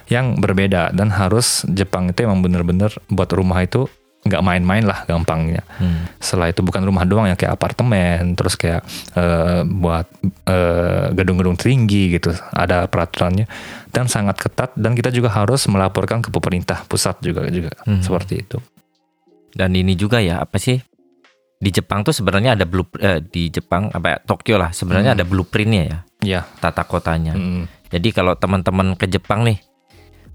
yang berbeda dan harus Jepang itu emang bener-bener buat rumah itu nggak main-main lah gampangnya. Hmm. Setelah itu bukan rumah doang ya kayak apartemen, terus kayak eh, buat eh, gedung-gedung tinggi gitu. Ada peraturannya dan sangat ketat dan kita juga harus melaporkan ke pemerintah pusat juga juga Hmm. seperti itu. dan ini juga ya apa sih di Jepang tuh sebenarnya ada blue eh, di Jepang apa ya, Tokyo lah sebenarnya Hmm. ada blueprintnya ya Ya. tata kotanya Mm. Jadi kalau teman-teman ke Jepang nih,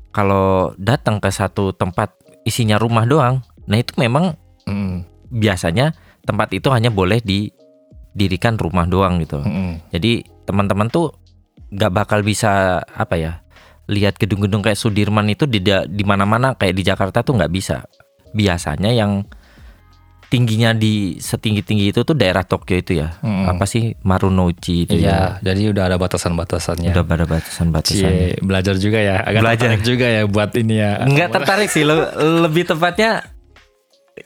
kalau datang ke satu tempat isinya rumah doang, nah itu memang Mm. biasanya tempat itu hanya boleh didirikan rumah doang gitu. Mm. Jadi teman-teman tuh nggak bakal bisa apa ya lihat gedung-gedung kayak Sudirman itu di di mana-mana kayak di Jakarta tuh nggak bisa. Biasanya yang tingginya di setinggi-tinggi itu tuh daerah Tokyo itu ya. Mm. Apa sih Marunouchi itu ya. Iya, jadi udah ada batasan-batasannya. Udah pada batasan-batasannya. Cie, belajar juga ya. Agak Belajar. tertarik juga ya buat ini ya. Nggak tertarik sih, le- lebih tepatnya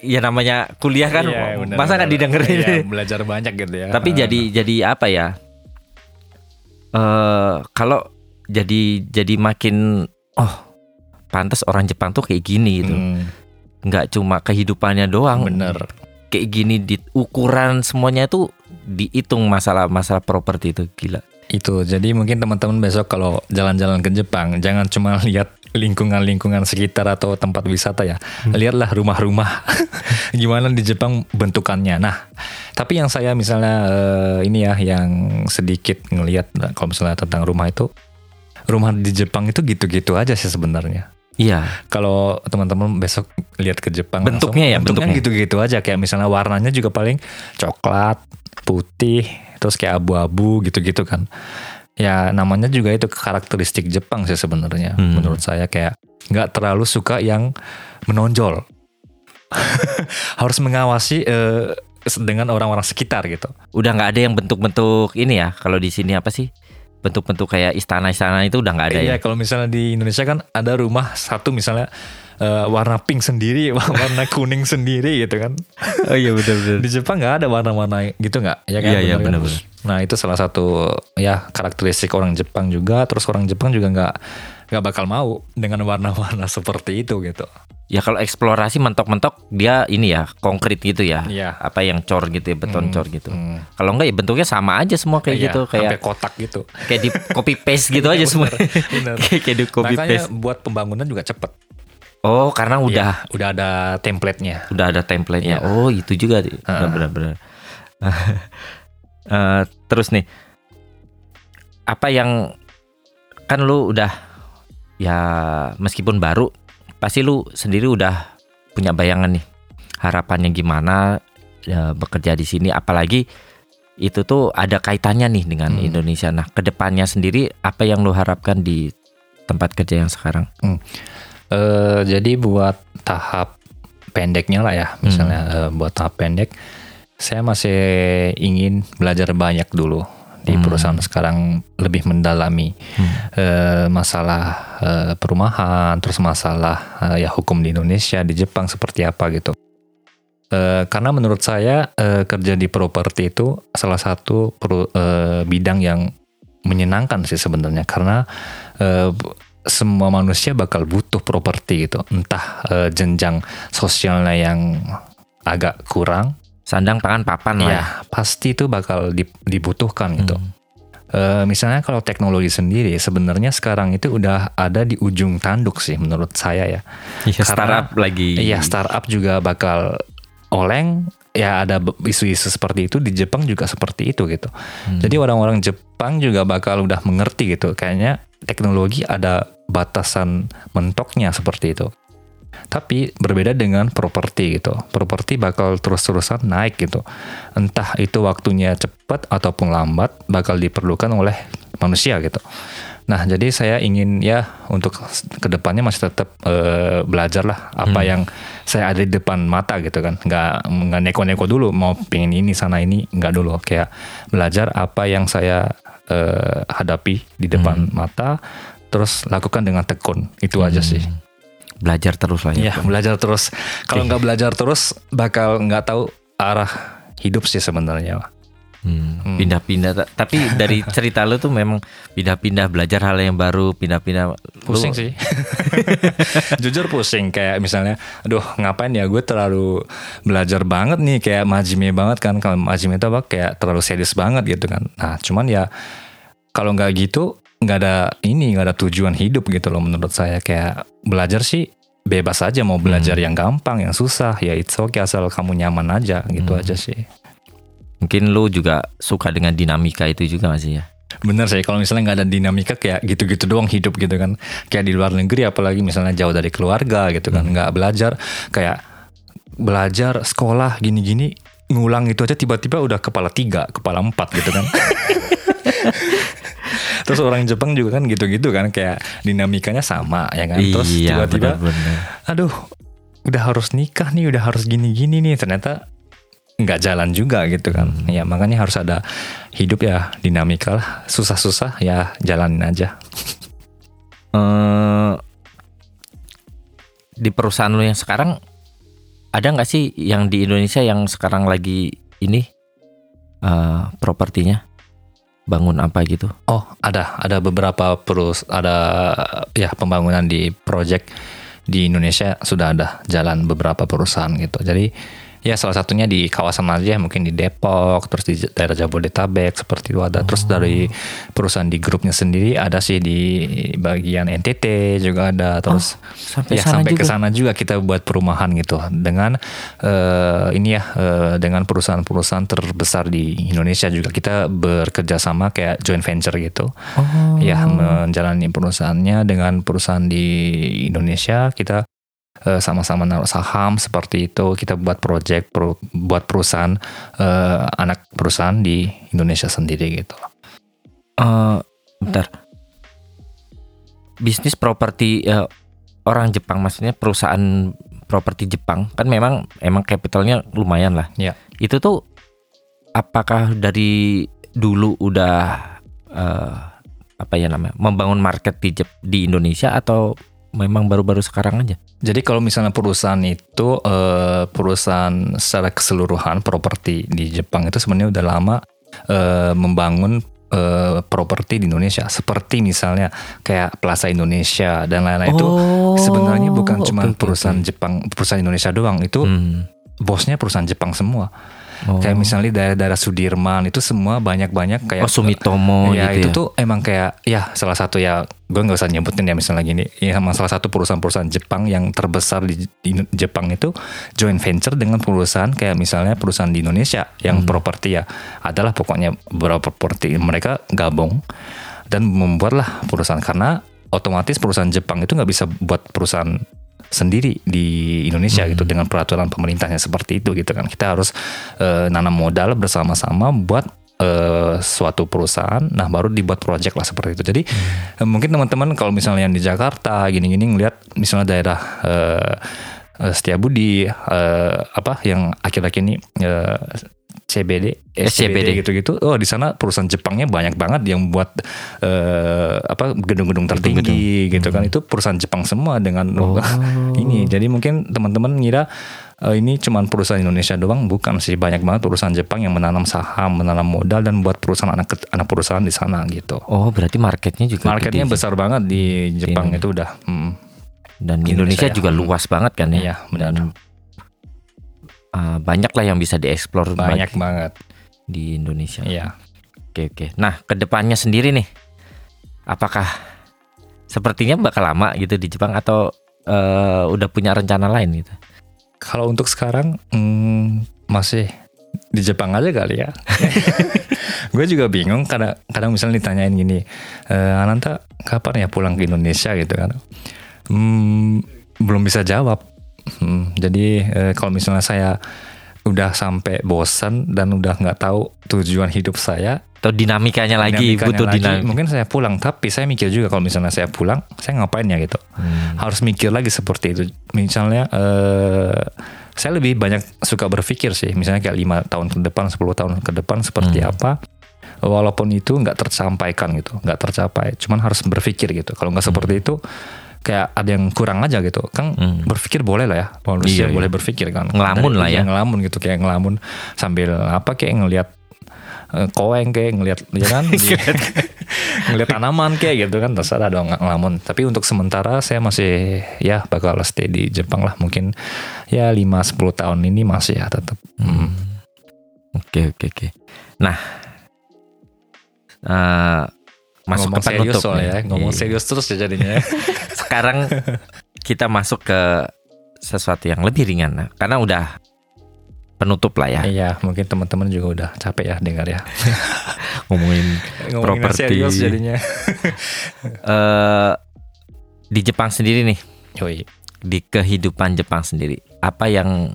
ya namanya kuliah kan Iya, benar, masa nggak didengerin. Iya, belajar banyak gitu ya. Tapi jadi jadi apa ya? Eh kalau jadi jadi makin oh pantas orang Jepang tuh kayak gini gitu. Mm, Nggak cuma kehidupannya doang. bener. Kayak gini di ukuran semuanya tuh dihitung masalah masalah properti itu gila. Itu. Jadi mungkin teman-teman besok kalau jalan-jalan ke Jepang jangan cuma lihat lingkungan-lingkungan sekitar atau tempat wisata ya. Lihatlah rumah-rumah. Gimana di Jepang bentukannya. Nah, tapi yang saya misalnya eh, ini ya yang sedikit ngelihat nah, kalau misalnya tentang rumah itu rumah di Jepang itu gitu-gitu aja sih sebenarnya. Iya. Kalau teman-teman besok lihat ke Jepang Bentuknya ya, bentuknya bentuknya. gitu-gitu aja kayak misalnya warnanya juga paling coklat, putih, terus kayak abu-abu gitu-gitu kan. Ya namanya juga itu karakteristik Jepang sih sebenarnya. Hmm. Menurut saya kayak nggak terlalu suka yang menonjol. Harus mengawasi eh, dengan orang-orang sekitar gitu. Udah nggak ada yang bentuk-bentuk ini ya. Kalau di sini apa sih? bentuk-bentuk kayak istana-istana itu udah nggak ada Iya, ya. kalau misalnya di Indonesia kan ada rumah satu misalnya eh, warna pink sendiri, warna kuning sendiri gitu kan. Oh iya benar-benar. Di Jepang nggak ada warna-warna gitu nggak? Ya kan? Iya, iya, benar-benar. Nah itu salah satu ya karakteristik orang Jepang juga. Terus orang Jepang juga nggak nggak bakal mau dengan warna-warna seperti itu gitu. Ya kalau eksplorasi mentok-mentok dia ini ya konkret gitu ya. Iya. Apa yang cor gitu ya, beton cor gitu. hmm. Kalau enggak ya bentuknya sama aja semua kayak Iya, gitu, kayak kotak gitu. kayak di copy paste gitu aja semua. bener. kayak kayak di copy Makanya paste. buat pembangunan juga cepet. Oh, karena udah Iya, udah ada template-nya. udah ada template-nya. Iya. Oh, itu juga benar-benar. Eh, terus nih apa yang kan lu udah ya meskipun baru pasti lu sendiri udah punya bayangan nih harapannya gimana ya, bekerja di sini apalagi itu tuh ada kaitannya nih dengan Hmm. Indonesia. Nah, ke depannya sendiri apa yang lu harapkan di tempat kerja yang sekarang? Eh, jadi buat tahap pendeknya lah ya, misalnya eh, buat tahap pendek, saya masih ingin belajar banyak dulu di Hmm. perusahaan sekarang lebih mendalami eh, masalah eh, perumahan, terus masalah eh, ya hukum di Indonesia, di Jepang seperti apa gitu. Eh, karena menurut saya eh, kerja di properti itu salah satu peru- eh, bidang yang menyenangkan sih sebenarnya karena eh, semua manusia bakal butuh properti gitu entah eh, jenjang sosialnya yang agak kurang Sandang pangan papan lah. ya. ya pasti itu bakal di- dibutuhkan gitu Hmm. Eh, misalnya kalau teknologi sendiri sebenarnya sekarang itu udah ada di ujung tanduk sih menurut saya ya Iya, Karena- startup lagi. Iya, startup juga bakal oleng. Ya ada isu-isu seperti itu di Jepang juga seperti itu gitu. Hmm. Jadi orang-orang Jepang juga bakal udah mengerti gitu. Kayaknya teknologi ada batasan mentoknya seperti itu. Tapi berbeda dengan properti gitu. Properti bakal terus-terusan naik gitu. Entah itu waktunya cepat ataupun lambat bakal diperlukan oleh manusia gitu. Nah, jadi saya ingin ya untuk ke depannya masih tetap eh, belajar lah apa Hmm. yang saya ada di depan mata gitu kan. Nggak nggak neko-neko dulu mau pengen ini sana ini nggak dulu. Kayak belajar apa yang saya eh, hadapi di depan Hmm. mata, terus lakukan dengan tekun. Itu aja sih. belajar terus lah ya. Iya, belajar terus. Kalau nggak belajar terus, bakal nggak tahu arah hidup sih sebenarnya. Hmm, Hmm. Pindah-pindah. Ta- Tapi dari cerita lu tuh memang pindah-pindah belajar hal yang baru, pindah-pindah. Pusing Lu- sih. Jujur pusing kayak misalnya, aduh ngapain ya gue terlalu belajar banget nih kayak majime banget kan. Kalau majime itu apa kayak terlalu serius banget gitu kan. Nah cuman ya kalau nggak gitu nggak ada ini nggak ada tujuan hidup gitu loh menurut saya kayak belajar sih bebas aja mau belajar yang gampang yang susah ya it's okay asal kamu nyaman aja gitu Hmm. aja sih. Mungkin lu juga suka dengan dinamika itu juga masih ya. Bener sih kalau misalnya nggak ada dinamika kayak gitu-gitu doang hidup gitu kan. Kayak di luar negeri apalagi misalnya jauh dari keluarga gitu kan. Nggak belajar kayak belajar sekolah gini-gini ngulang itu aja tiba-tiba udah kepala tiga kepala empat gitu kan. Terus orang Jepang juga kan gitu-gitu kan kayak dinamikanya sama ya kan. Terus iya, tiba-tiba benar-benar. aduh udah harus nikah nih udah harus gini-gini nih. Ternyata nggak jalan juga gitu kan. Ya makanya harus ada hidup ya dinamika lah. Susah-susah ya jalanin aja. Eh, di perusahaan lu yang sekarang ada nggak sih yang di Indonesia yang sekarang lagi ini eh propertinya? Bangun apa gitu? oh ada. Ada beberapa perus ada ya pembangunan di project di Indonesia sudah ada jalan beberapa perusahaan gitu. Jadi ya salah satunya di kawasan aja mungkin di Depok terus di daerah Jabodetabek seperti itu ada. Terus dari perusahaan di grupnya sendiri ada sih di bagian NTT juga ada. Terus Sampai ya sana sampai ke sana juga kita buat perumahan gitu. Dengan eh, ini ya eh, dengan perusahaan-perusahaan terbesar di Indonesia juga kita bekerja sama kayak joint venture gitu. Oh. ya menjalani perusahaannya dengan perusahaan di Indonesia kita eh, sama-sama naruh saham seperti itu kita buat project pro- buat perusahaan eh, anak perusahaan di Indonesia sendiri gitu Eh, bentar. Bisnis properti eh, orang Jepang maksudnya perusahaan properti Jepang kan memang emang capitalnya lumayan lah. Ya. Itu tuh apakah dari dulu udah eh, apa ya namanya membangun market di Jep- di Indonesia atau memang baru-baru sekarang aja? Jadi kalau misalnya perusahaan itu eh, perusahaan secara keseluruhan properti di Jepang itu sebenarnya udah lama eh, membangun eh, properti di Indonesia. Seperti misalnya kayak Plaza Indonesia dan lain-lain itu sebenarnya bukan oke, cuma perusahaan. Jepang, perusahaan Indonesia doang. Itu Hmm. bosnya perusahaan Jepang semua. Oh. Kayak misalnya daerah-daerah Sudirman itu semua banyak-banyak kayak Oh, Sumitomo ya gitu itu ya. tuh emang kayak ya salah satu ya gue nggak usah nyebutin ya misalnya gini ya emang salah satu perusahaan-perusahaan Jepang yang terbesar di, di Jepang itu joint venture dengan perusahaan kayak misalnya perusahaan di Indonesia yang Hmm. properti ya adalah pokoknya beberapa properti mereka gabung dan membuatlah perusahaan karena otomatis perusahaan Jepang itu nggak bisa buat perusahaan sendiri di Indonesia gitu dengan peraturan pemerintahnya seperti itu gitu kan. Kita harus eh, nanam modal bersama-sama buat eh, suatu perusahaan nah baru dibuat project lah seperti itu. Jadi eh, mungkin teman-teman kalau misalnya yang di Jakarta gini-gini ngelihat misalnya daerah eh, eh, Setiabudi eh, apa yang akhir-akhir ini eh, CBD, SCBD. gitu-gitu. Oh, di sana perusahaan Jepangnya banyak banget yang buat eh, apa gedung-gedung tertinggi gitu kan. Itu perusahaan Jepang semua dengan Oh. ini. Jadi mungkin teman-teman ngira eh, ini cuma perusahaan Indonesia doang, bukan sih banyak banget perusahaan Jepang yang menanam saham, menanam modal dan buat perusahaan anak anak perusahaan di sana gitu. Oh, berarti marketnya juga Marketnya gede sih. besar banget di Jepang Di- itu udah. hmm. dan Indonesia, Indonesia ya. juga luas banget kan ya. Iya, benar. Dan, uh, banyak lah yang bisa dieksplor Banyak bagi- banget. di Indonesia. Iya. Oke oke. Nah ke depannya sendiri nih, apakah sepertinya bakal lama gitu di Jepang atau eh, udah punya rencana lain gitu? Kalau untuk sekarang hmm, masih di Jepang aja kali ya. gue juga bingung kadang kadang misalnya ditanyain gini, e, Ananta kapan ya pulang ke Indonesia gitu kan? Hmm, belum bisa jawab. Hmm, jadi eh, kalau misalnya saya udah sampai bosan dan udah nggak tahu tujuan hidup saya, Atau dinamikanya lagi dinamikanya butuh lagi, mungkin saya pulang. Tapi saya mikir juga kalau misalnya saya pulang, saya ngapain ya gitu Hmm. harus mikir lagi seperti itu. Misalnya eh, saya lebih banyak suka berpikir sih, misalnya kayak lima tahun ke depan, 10 tahun ke depan seperti Hmm. apa. Walaupun itu nggak tersampaikan gitu, nggak tercapai, cuman harus berpikir gitu. Kalau nggak seperti itu, kayak ada yang kurang aja gitu. Kan Hmm. berpikir boleh lah ya, manusia Iya, iya. boleh berpikir kan. Ngelamun lah ya. ngelamun gitu, kayak ngelamun sambil apa kayak ngelihat eh, koeng kayak ngelihat ya kan ngelihat tanaman kayak gitu kan terserah dong ng- ngelamun tapi untuk sementara saya masih ya bakal stay di Jepang lah mungkin ya 5-10 tahun ini masih ya tetap Hmm. Oke oke oke. Nah, eh, masuk ngomong ke serius penutup soalnya ya ngomong Iya. serius terus ya jadinya ya. Sekarang kita masuk ke sesuatu yang lebih ringan, nah, karena udah penutup lah ya iya mungkin teman-teman juga udah capek ya dengar ya ngomongin ngomongin Properti. serius jadinya eh di Jepang sendiri nih, Yoi. di kehidupan Jepang sendiri, apa yang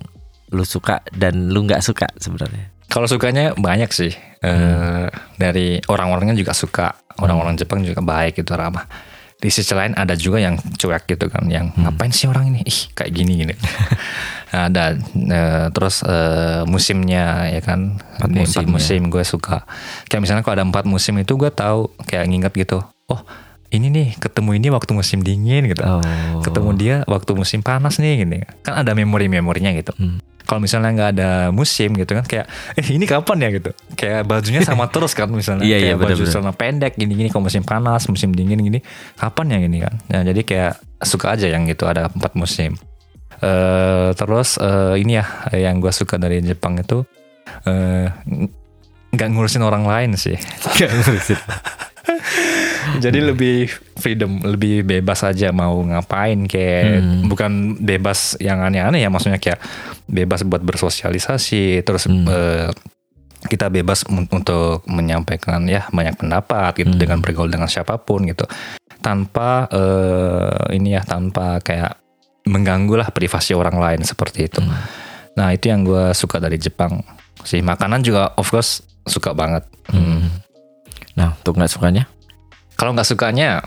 lu suka dan lu nggak suka sebenarnya? Kalau sukanya banyak sih. Eh, dari orang-orangnya juga suka. Orang-orang Jepang juga baik gitu ramah. Di sisi lain ada juga yang cuek gitu kan, yang ngapain sih orang ini? Ih, kayak gini gini. ada eh, terus eh, musimnya ya kan. Empat musim, empat ya. musim gue suka. Kayak misalnya kalau ada empat musim itu gue tahu kayak nginget gitu. Oh, ini nih ketemu ini waktu musim dingin gitu. Oh. Ketemu dia waktu musim panas nih gini. Kan ada memori-memorinya gitu Hmm. Kalau misalnya nggak ada musim gitu kan kayak eh ini kapan ya? gitu. Kayak bajunya sama terus kan misalnya. Iya, iya, kayak baju benar-benar. celana pendek gini gini kalau musim panas musim dingin gini kapan ya gini kan? Nah, jadi kayak suka aja yang gitu ada empat musim. Eh terus eh, ini ya yang gue suka dari Jepang itu eh, nggak ngurusin orang lain sih jadi lebih freedom lebih bebas aja mau ngapain kayak Hmm. bukan bebas yang aneh-aneh ya maksudnya kayak bebas buat bersosialisasi terus Hmm. eh, kita bebas un- untuk menyampaikan ya banyak pendapat gitu Hmm. dengan bergaul dengan siapa pun gitu tanpa eh, ini ya tanpa kayak mengganggu lah privasi orang lain seperti itu Hmm. nah itu yang gue suka dari Jepang sih makanan juga of course suka banget Hmm. Nah, untuk nggak sukanya? Kalau nggak sukanya,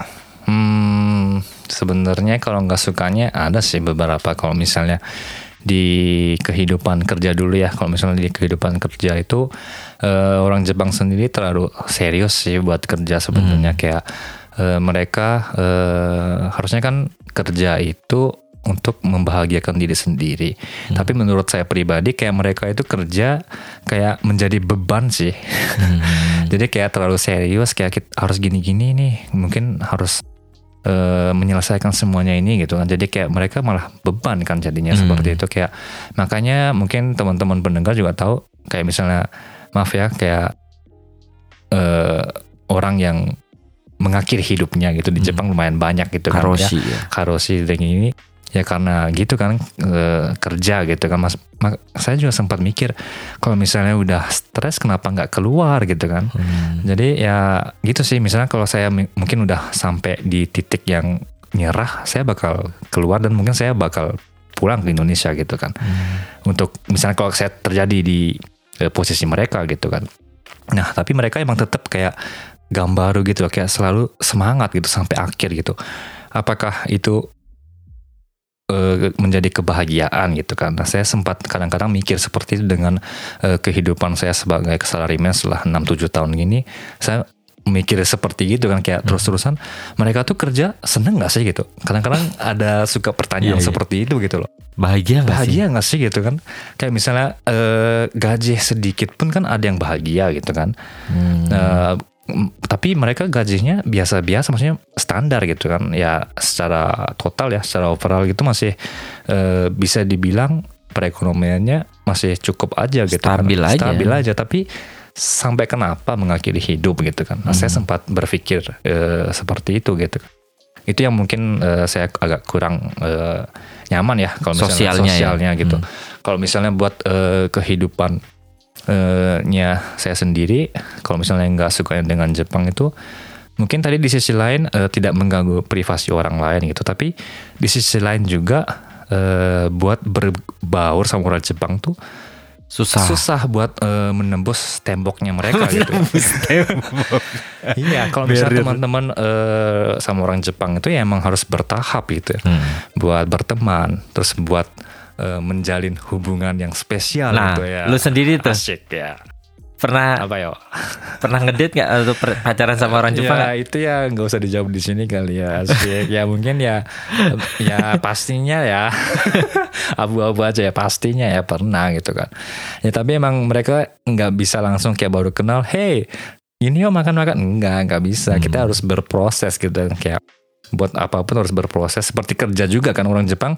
hmm, sebenarnya kalau nggak sukanya ada sih beberapa. Kalau misalnya di kehidupan kerja dulu ya. Kalau misalnya di kehidupan kerja itu eh, orang Jepang sendiri terlalu serius sih buat kerja sebenarnya kayak eh, mereka eh, harusnya kan kerja itu untuk membahagiakan diri sendiri. Tapi menurut saya pribadi kayak mereka itu kerja kayak menjadi beban sih. Jadi kayak terlalu serius kayak kita harus gini-gini nih. Mungkin harus eh, menyelesaikan semuanya ini gitu kan. Jadi kayak mereka malah beban kan jadinya Hmm. seperti itu kayak makanya mungkin teman-teman pendengar juga tahu kayak misalnya maaf ya kayak eh, orang yang mengakhiri hidupnya gitu di Hmm. Jepang lumayan banyak gitu kan ya Karoshi ya. karosi dan ini ya karena gitu kan eh, kerja gitu kan mas mak- saya juga sempat mikir kalau misalnya udah stres kenapa nggak keluar gitu kan Hmm. jadi ya gitu sih misalnya kalau saya mungkin udah sampai di titik yang nyerah saya bakal keluar dan mungkin saya bakal pulang ke Indonesia gitu kan Hmm. untuk misalnya kalau saya terjadi di eh, posisi mereka gitu kan. Nah tapi mereka emang tetap kayak gambaru gitu kayak selalu semangat gitu sampai akhir gitu. Apakah itu Eh, menjadi kebahagiaan gitu kan. Nah, saya sempat kadang-kadang mikir seperti itu dengan uh, kehidupan saya sebagai kesalarimen setelah 6-7 tahun ini. Saya mikir seperti itu kan kayak hmm. terus-terusan mereka tuh kerja seneng gak sih gitu kadang-kadang ada suka pertanyaan yeah, seperti itu gitu loh bahagia gak bahagia sih? gak sih gitu kan kayak misalnya uh, gaji sedikit pun kan ada yang bahagia gitu kan hmm tapi mereka gajinya biasa-biasa maksudnya standar gitu kan ya secara total ya secara overall gitu masih eh, bisa dibilang perekonomiannya masih cukup aja gitu Stabil kan. aja. stabil aja tapi sampai kenapa mengakhiri hidup gitu kan nah, saya Hmm. sempat berpikir eh, seperti itu gitu itu yang mungkin eh, saya agak kurang eh, nyaman ya kalau misalnya Sosialnya ya. sosialnya gitu Hmm. kalau misalnya buat eh, kehidupan eh, nya saya sendiri kalau misalnya nggak suka dengan Jepang itu mungkin tadi di sisi lain eh, tidak mengganggu privasi orang lain gitu tapi di sisi lain juga eh, buat berbaur sama orang Jepang tuh Susah. susah buat eh, menembus temboknya mereka gitu iya kalau misalnya teman-teman eh, sama orang Jepang itu ya emang harus bertahap gitu ya Hmm. buat berteman terus buat eh, menjalin hubungan yang spesial Nah, gitu ya. lu sendiri tuh. Asyik ya. Pernah apa ya pernah ngedate nggak atau pacaran sama orang Jepang? ya itu ya nggak usah dijawab di sini kali ya Asyik. ya mungkin ya ya pastinya ya. Abu-abu aja ya pastinya ya pernah gitu kan. Ya tapi emang mereka nggak bisa langsung kayak baru kenal hey ini yuk makan-makan. Enggak nggak bisa. Kita Hmm. harus berproses gitu kayak buat apa pun harus berproses seperti kerja juga kan orang Jepang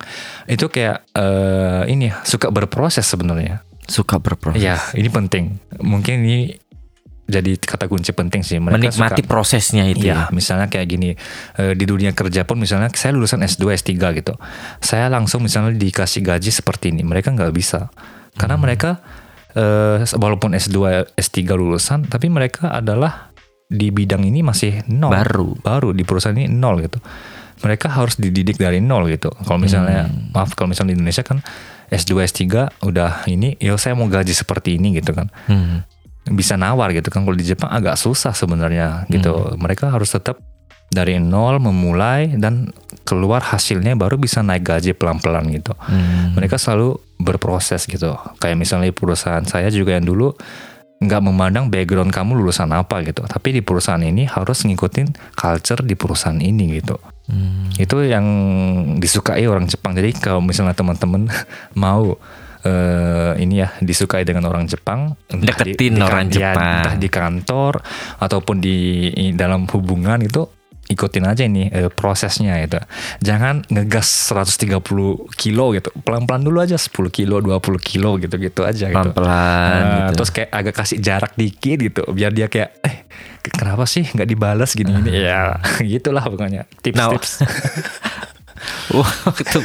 itu kayak eh, ini ya, suka berproses sebenarnya Suka berproses. ya ini penting mungkin ini jadi kata kunci penting sih mereka Menikmati suka prosesnya itu Iya, ya. misalnya kayak gini eh, di dunia kerja pun misalnya saya lulusan S2, S3 gitu. Saya langsung misalnya dikasih gaji seperti ini, mereka nggak bisa. Karena mereka eh, walaupun S2, S3 lulusan, tapi mereka adalah di bidang ini masih nol. Baru. Baru di perusahaan ini nol gitu. Mereka harus dididik dari nol gitu. Kalau misalnya maaf kalau misalnya di Indonesia kan S2, S3 udah ini, ya saya mau gaji seperti ini gitu kan Hmm. bisa nawar gitu kan kalau di Jepang agak susah sebenarnya gitu Hmm. mereka harus tetap dari nol memulai dan keluar hasilnya baru bisa naik gaji pelan-pelan gitu Hmm. mereka selalu berproses gitu kayak misalnya perusahaan saya juga yang dulu nggak memandang background kamu lulusan apa gitu tapi di perusahaan ini harus ngikutin culture di perusahaan ini gitu Hmm. itu yang disukai orang Jepang jadi kalau misalnya teman-teman mau eh, ini ya disukai dengan orang Jepang Deketin orang ya, Jepang. entah di kantor ataupun di, i- dalam hubungan itu ikutin aja ini eh, prosesnya itu jangan ngegas 130 kilo gitu. Pelan-pelan dulu aja 10 kilo 20 kilo gitu gitu aja gitu. Pelan-pelan Nah, gitu. terus kayak agak kasih jarak dikit gitu biar dia kayak eh kenapa sih nggak dibalas gini gini ya gitulah pokoknya tips-tips. Waktu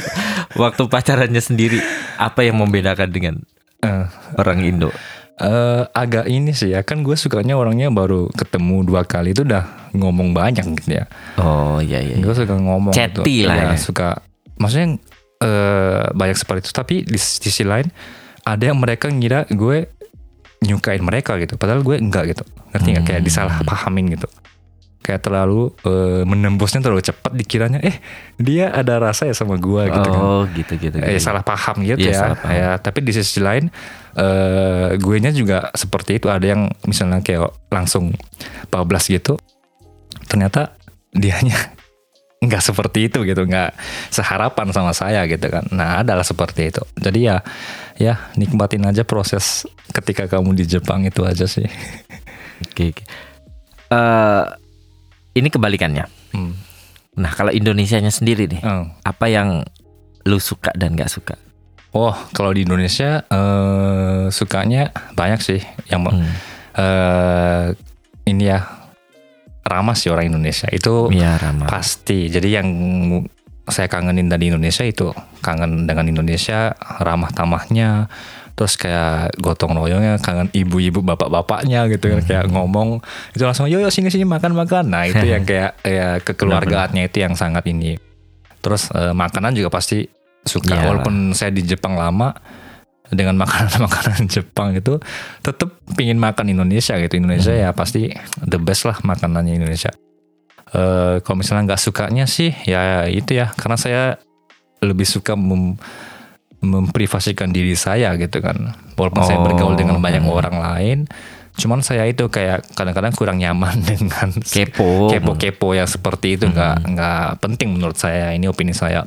waktu pacarannya sendiri apa yang membedakan dengan Eh, orang Indo? Eh, agak ini sih ya kan gue sukanya orangnya baru ketemu dua kali itu udah ngomong banyak gitu ya Oh iya iya. iya. gue suka ngomong Chatty gitu. lah Iya, ya. suka maksudnya eh, banyak seperti itu tapi di sisi lain ada yang mereka ngira gue nyukain mereka gitu padahal gue enggak gitu ngerti nggak kayak Hmm. disalah pahamin gitu kayak terlalu eh, menembusnya terlalu cepat dikiranya eh dia ada rasa ya sama gua gitu kan oh, gitu gitu. eh, gitu. salah paham gitu Iya, ya. salah paham. ya tapi di sisi lain eh gue nya juga seperti itu ada yang misalnya kayak langsung bablas gitu ternyata dianya nggak seperti itu gitu nggak seharapan sama saya gitu kan nah adalah seperti itu jadi ya ya nikmatin aja proses ketika kamu di Jepang itu aja sih Oke. oke. Eh, ini kebalikannya. Hmm. Nah, kalau Indonesianya sendiri nih, Oh. apa yang lu suka dan nggak suka? Oh, kalau di Indonesia eh sukanya banyak sih yang Hmm. eh ini ya ramah sih orang Indonesia itu Iya, ramah. pasti. Jadi yang saya kangenin dari Indonesia itu kangen dengan Indonesia ramah tamahnya terus kayak gotong royongnya kangen ibu-ibu bapak-bapaknya gitu kan kayak ngomong itu langsung yo yo sini sini makan makan nah itu yang kayak ya kekeluargaannya itu yang sangat ini terus eh, makanan juga pasti suka. Iya. walaupun saya di Jepang lama dengan makanan-makanan Jepang itu tetap pingin makan Indonesia gitu. Indonesia ya pasti the best lah makanannya Indonesia. Eh kalau misalnya nggak sukanya sih ya itu ya. Karena saya lebih suka mem- memprivasikan diri saya gitu kan. Walaupun saya Oh, bergaul dengan banyak hmm. orang lain cuman saya itu kayak kadang-kadang kurang nyaman dengan Kepo. kepo-kepo yang seperti itu. Nggak Hmm. nggak penting menurut saya. Ini opini saya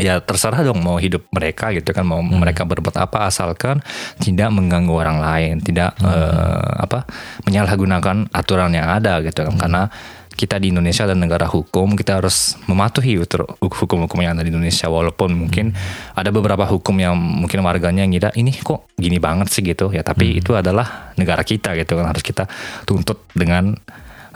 ya terserah dong mau hidup mereka gitu kan mau Hmm. mereka berbuat apa asalkan tidak mengganggu orang lain tidak Hmm. eh, apa menyalahgunakan aturan yang ada gitu Hmm. kan karena kita di Indonesia dan negara hukum kita harus mematuhi hukum-hukum yang ada di Indonesia walaupun mungkin Hmm. ada beberapa hukum yang mungkin warganya ngira ini kok gini banget sih gitu ya tapi Hmm. itu adalah negara kita gitu kan harus kita tuntut dengan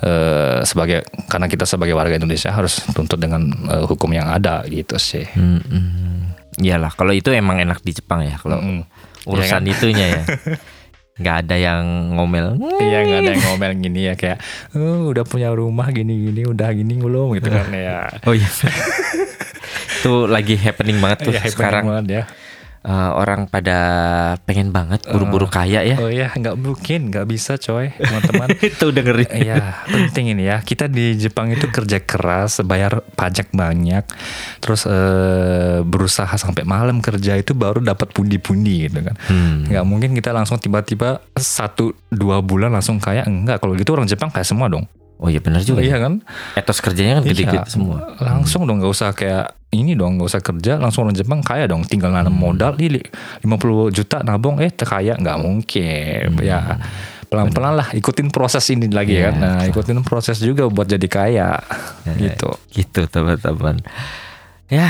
eh, sebagai karena kita sebagai warga Indonesia harus tuntut dengan eh, hukum yang ada gitu sih. Hmm, hmm. Iyalah, kalau itu emang enak di Jepang ya. Kalau Mm-mm. urusan Iya itunya ya, nggak ada yang ngomel. Iya nggak ada yang ngomel gini ya kayak "Oh, udah punya rumah gini-gini udah gini belum gitu kan ya. Oh iya. itu lagi happening banget tuh Ya, happening sekarang. banget ya. Eh, orang pada pengen banget buru-buru kaya ya. Oh ya nggak mungkin nggak bisa coy teman-teman. itu dengerin. Iya penting ini ya kita di Jepang itu kerja keras bayar pajak banyak terus eh, berusaha sampai malam kerja itu baru dapat pundi-pundi gitu kan Hmm. nggak mungkin kita langsung tiba-tiba satu dua bulan langsung kaya enggak kalau gitu orang Jepang kayak semua dong Oh iya benar juga. iya ya. kan Etos kerjanya kan gede-gede Iya, semua. langsung dong nggak usah kayak ini dong nggak usah kerja langsung orang Jepang kaya dong tinggal nanam Hmm. modal ini 50 juta nabung eh kaya nggak mungkin ya pelan-pelan lah ikutin proses ini lagi Hmm. Iya, kan nah ikutin proses juga buat jadi kaya Ya, gitu Gitu teman-teman. Ya.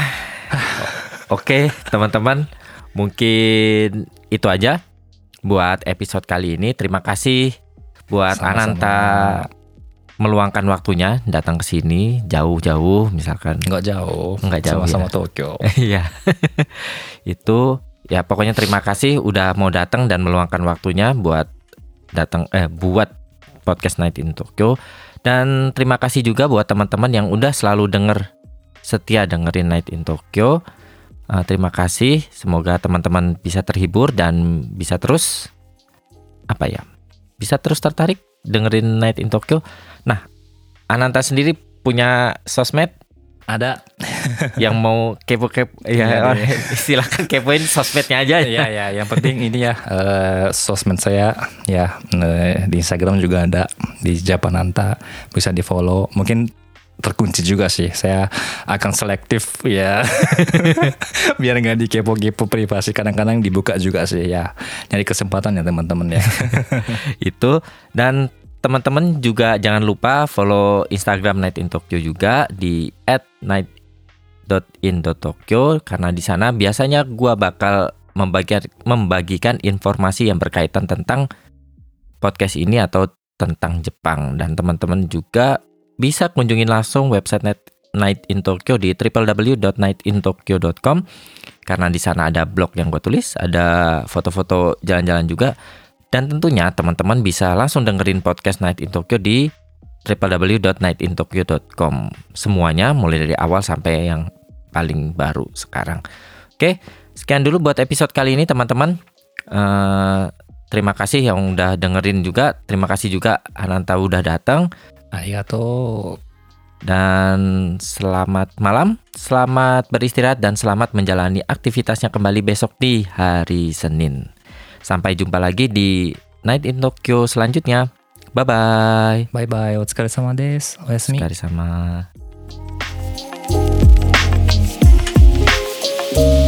Oke teman-teman. Mungkin itu aja buat episode kali ini. Terima kasih buat Sama-sama. Ananta meluangkan waktunya datang ke sini jauh-jauh misalkan. nggak jauh Nggak jauh, sama-sama ya. Tokyo Iya. itu ya pokoknya terima kasih udah mau datang dan meluangkan waktunya buat datang eh buat podcast Night in Tokyo dan terima kasih juga buat teman-teman yang udah selalu denger setia dengerin Night in Tokyo. Eh, terima kasih, semoga teman-teman bisa terhibur dan bisa terus apa ya? Bisa terus tertarik dengerin Night in Tokyo. Nah, Ananta sendiri punya sosmed? Ada. Yang mau kepo-kepo? Ya Iya, iya. silakan kepoin sosmednya aja. Ya ya yang penting ini ya eh, sosmed saya ya eh, di Instagram juga ada di Japananta bisa di follow mungkin terkunci juga sih saya akan selektif ya. Biar nggak dikepo-kepo privasi kadang-kadang dibuka juga sih ya. Nyari kesempatan ya teman-teman ya. Itu dan teman-teman juga jangan lupa follow Instagram Night in Tokyo juga di @night.in.tokyo karena di sana biasanya gua bakal membagi, membagikan informasi yang berkaitan tentang podcast ini atau tentang Jepang. Dan teman-teman juga bisa kunjungi langsung website Night, Night in Tokyo di www.nightintokyo.com karena di sana ada blog yang gue tulis, ada foto-foto jalan-jalan juga dan tentunya teman-teman bisa langsung dengerin podcast Night in Tokyo di www.nightintokyo.com. Semuanya mulai dari awal sampai yang paling baru sekarang. Oke, sekian dulu buat episode kali ini teman-teman. Eh, terima kasih yang udah dengerin juga. Terima kasih juga Ananta udah datang. Arigato. Dan selamat malam, selamat beristirahat dan selamat menjalani aktivitasnya kembali besok di hari Senin. Sampai jumpa lagi di Night in Tokyo selanjutnya. Bye bye. Bye bye. Otsukare sama des. Oyasumi. Otsukare sama. thank you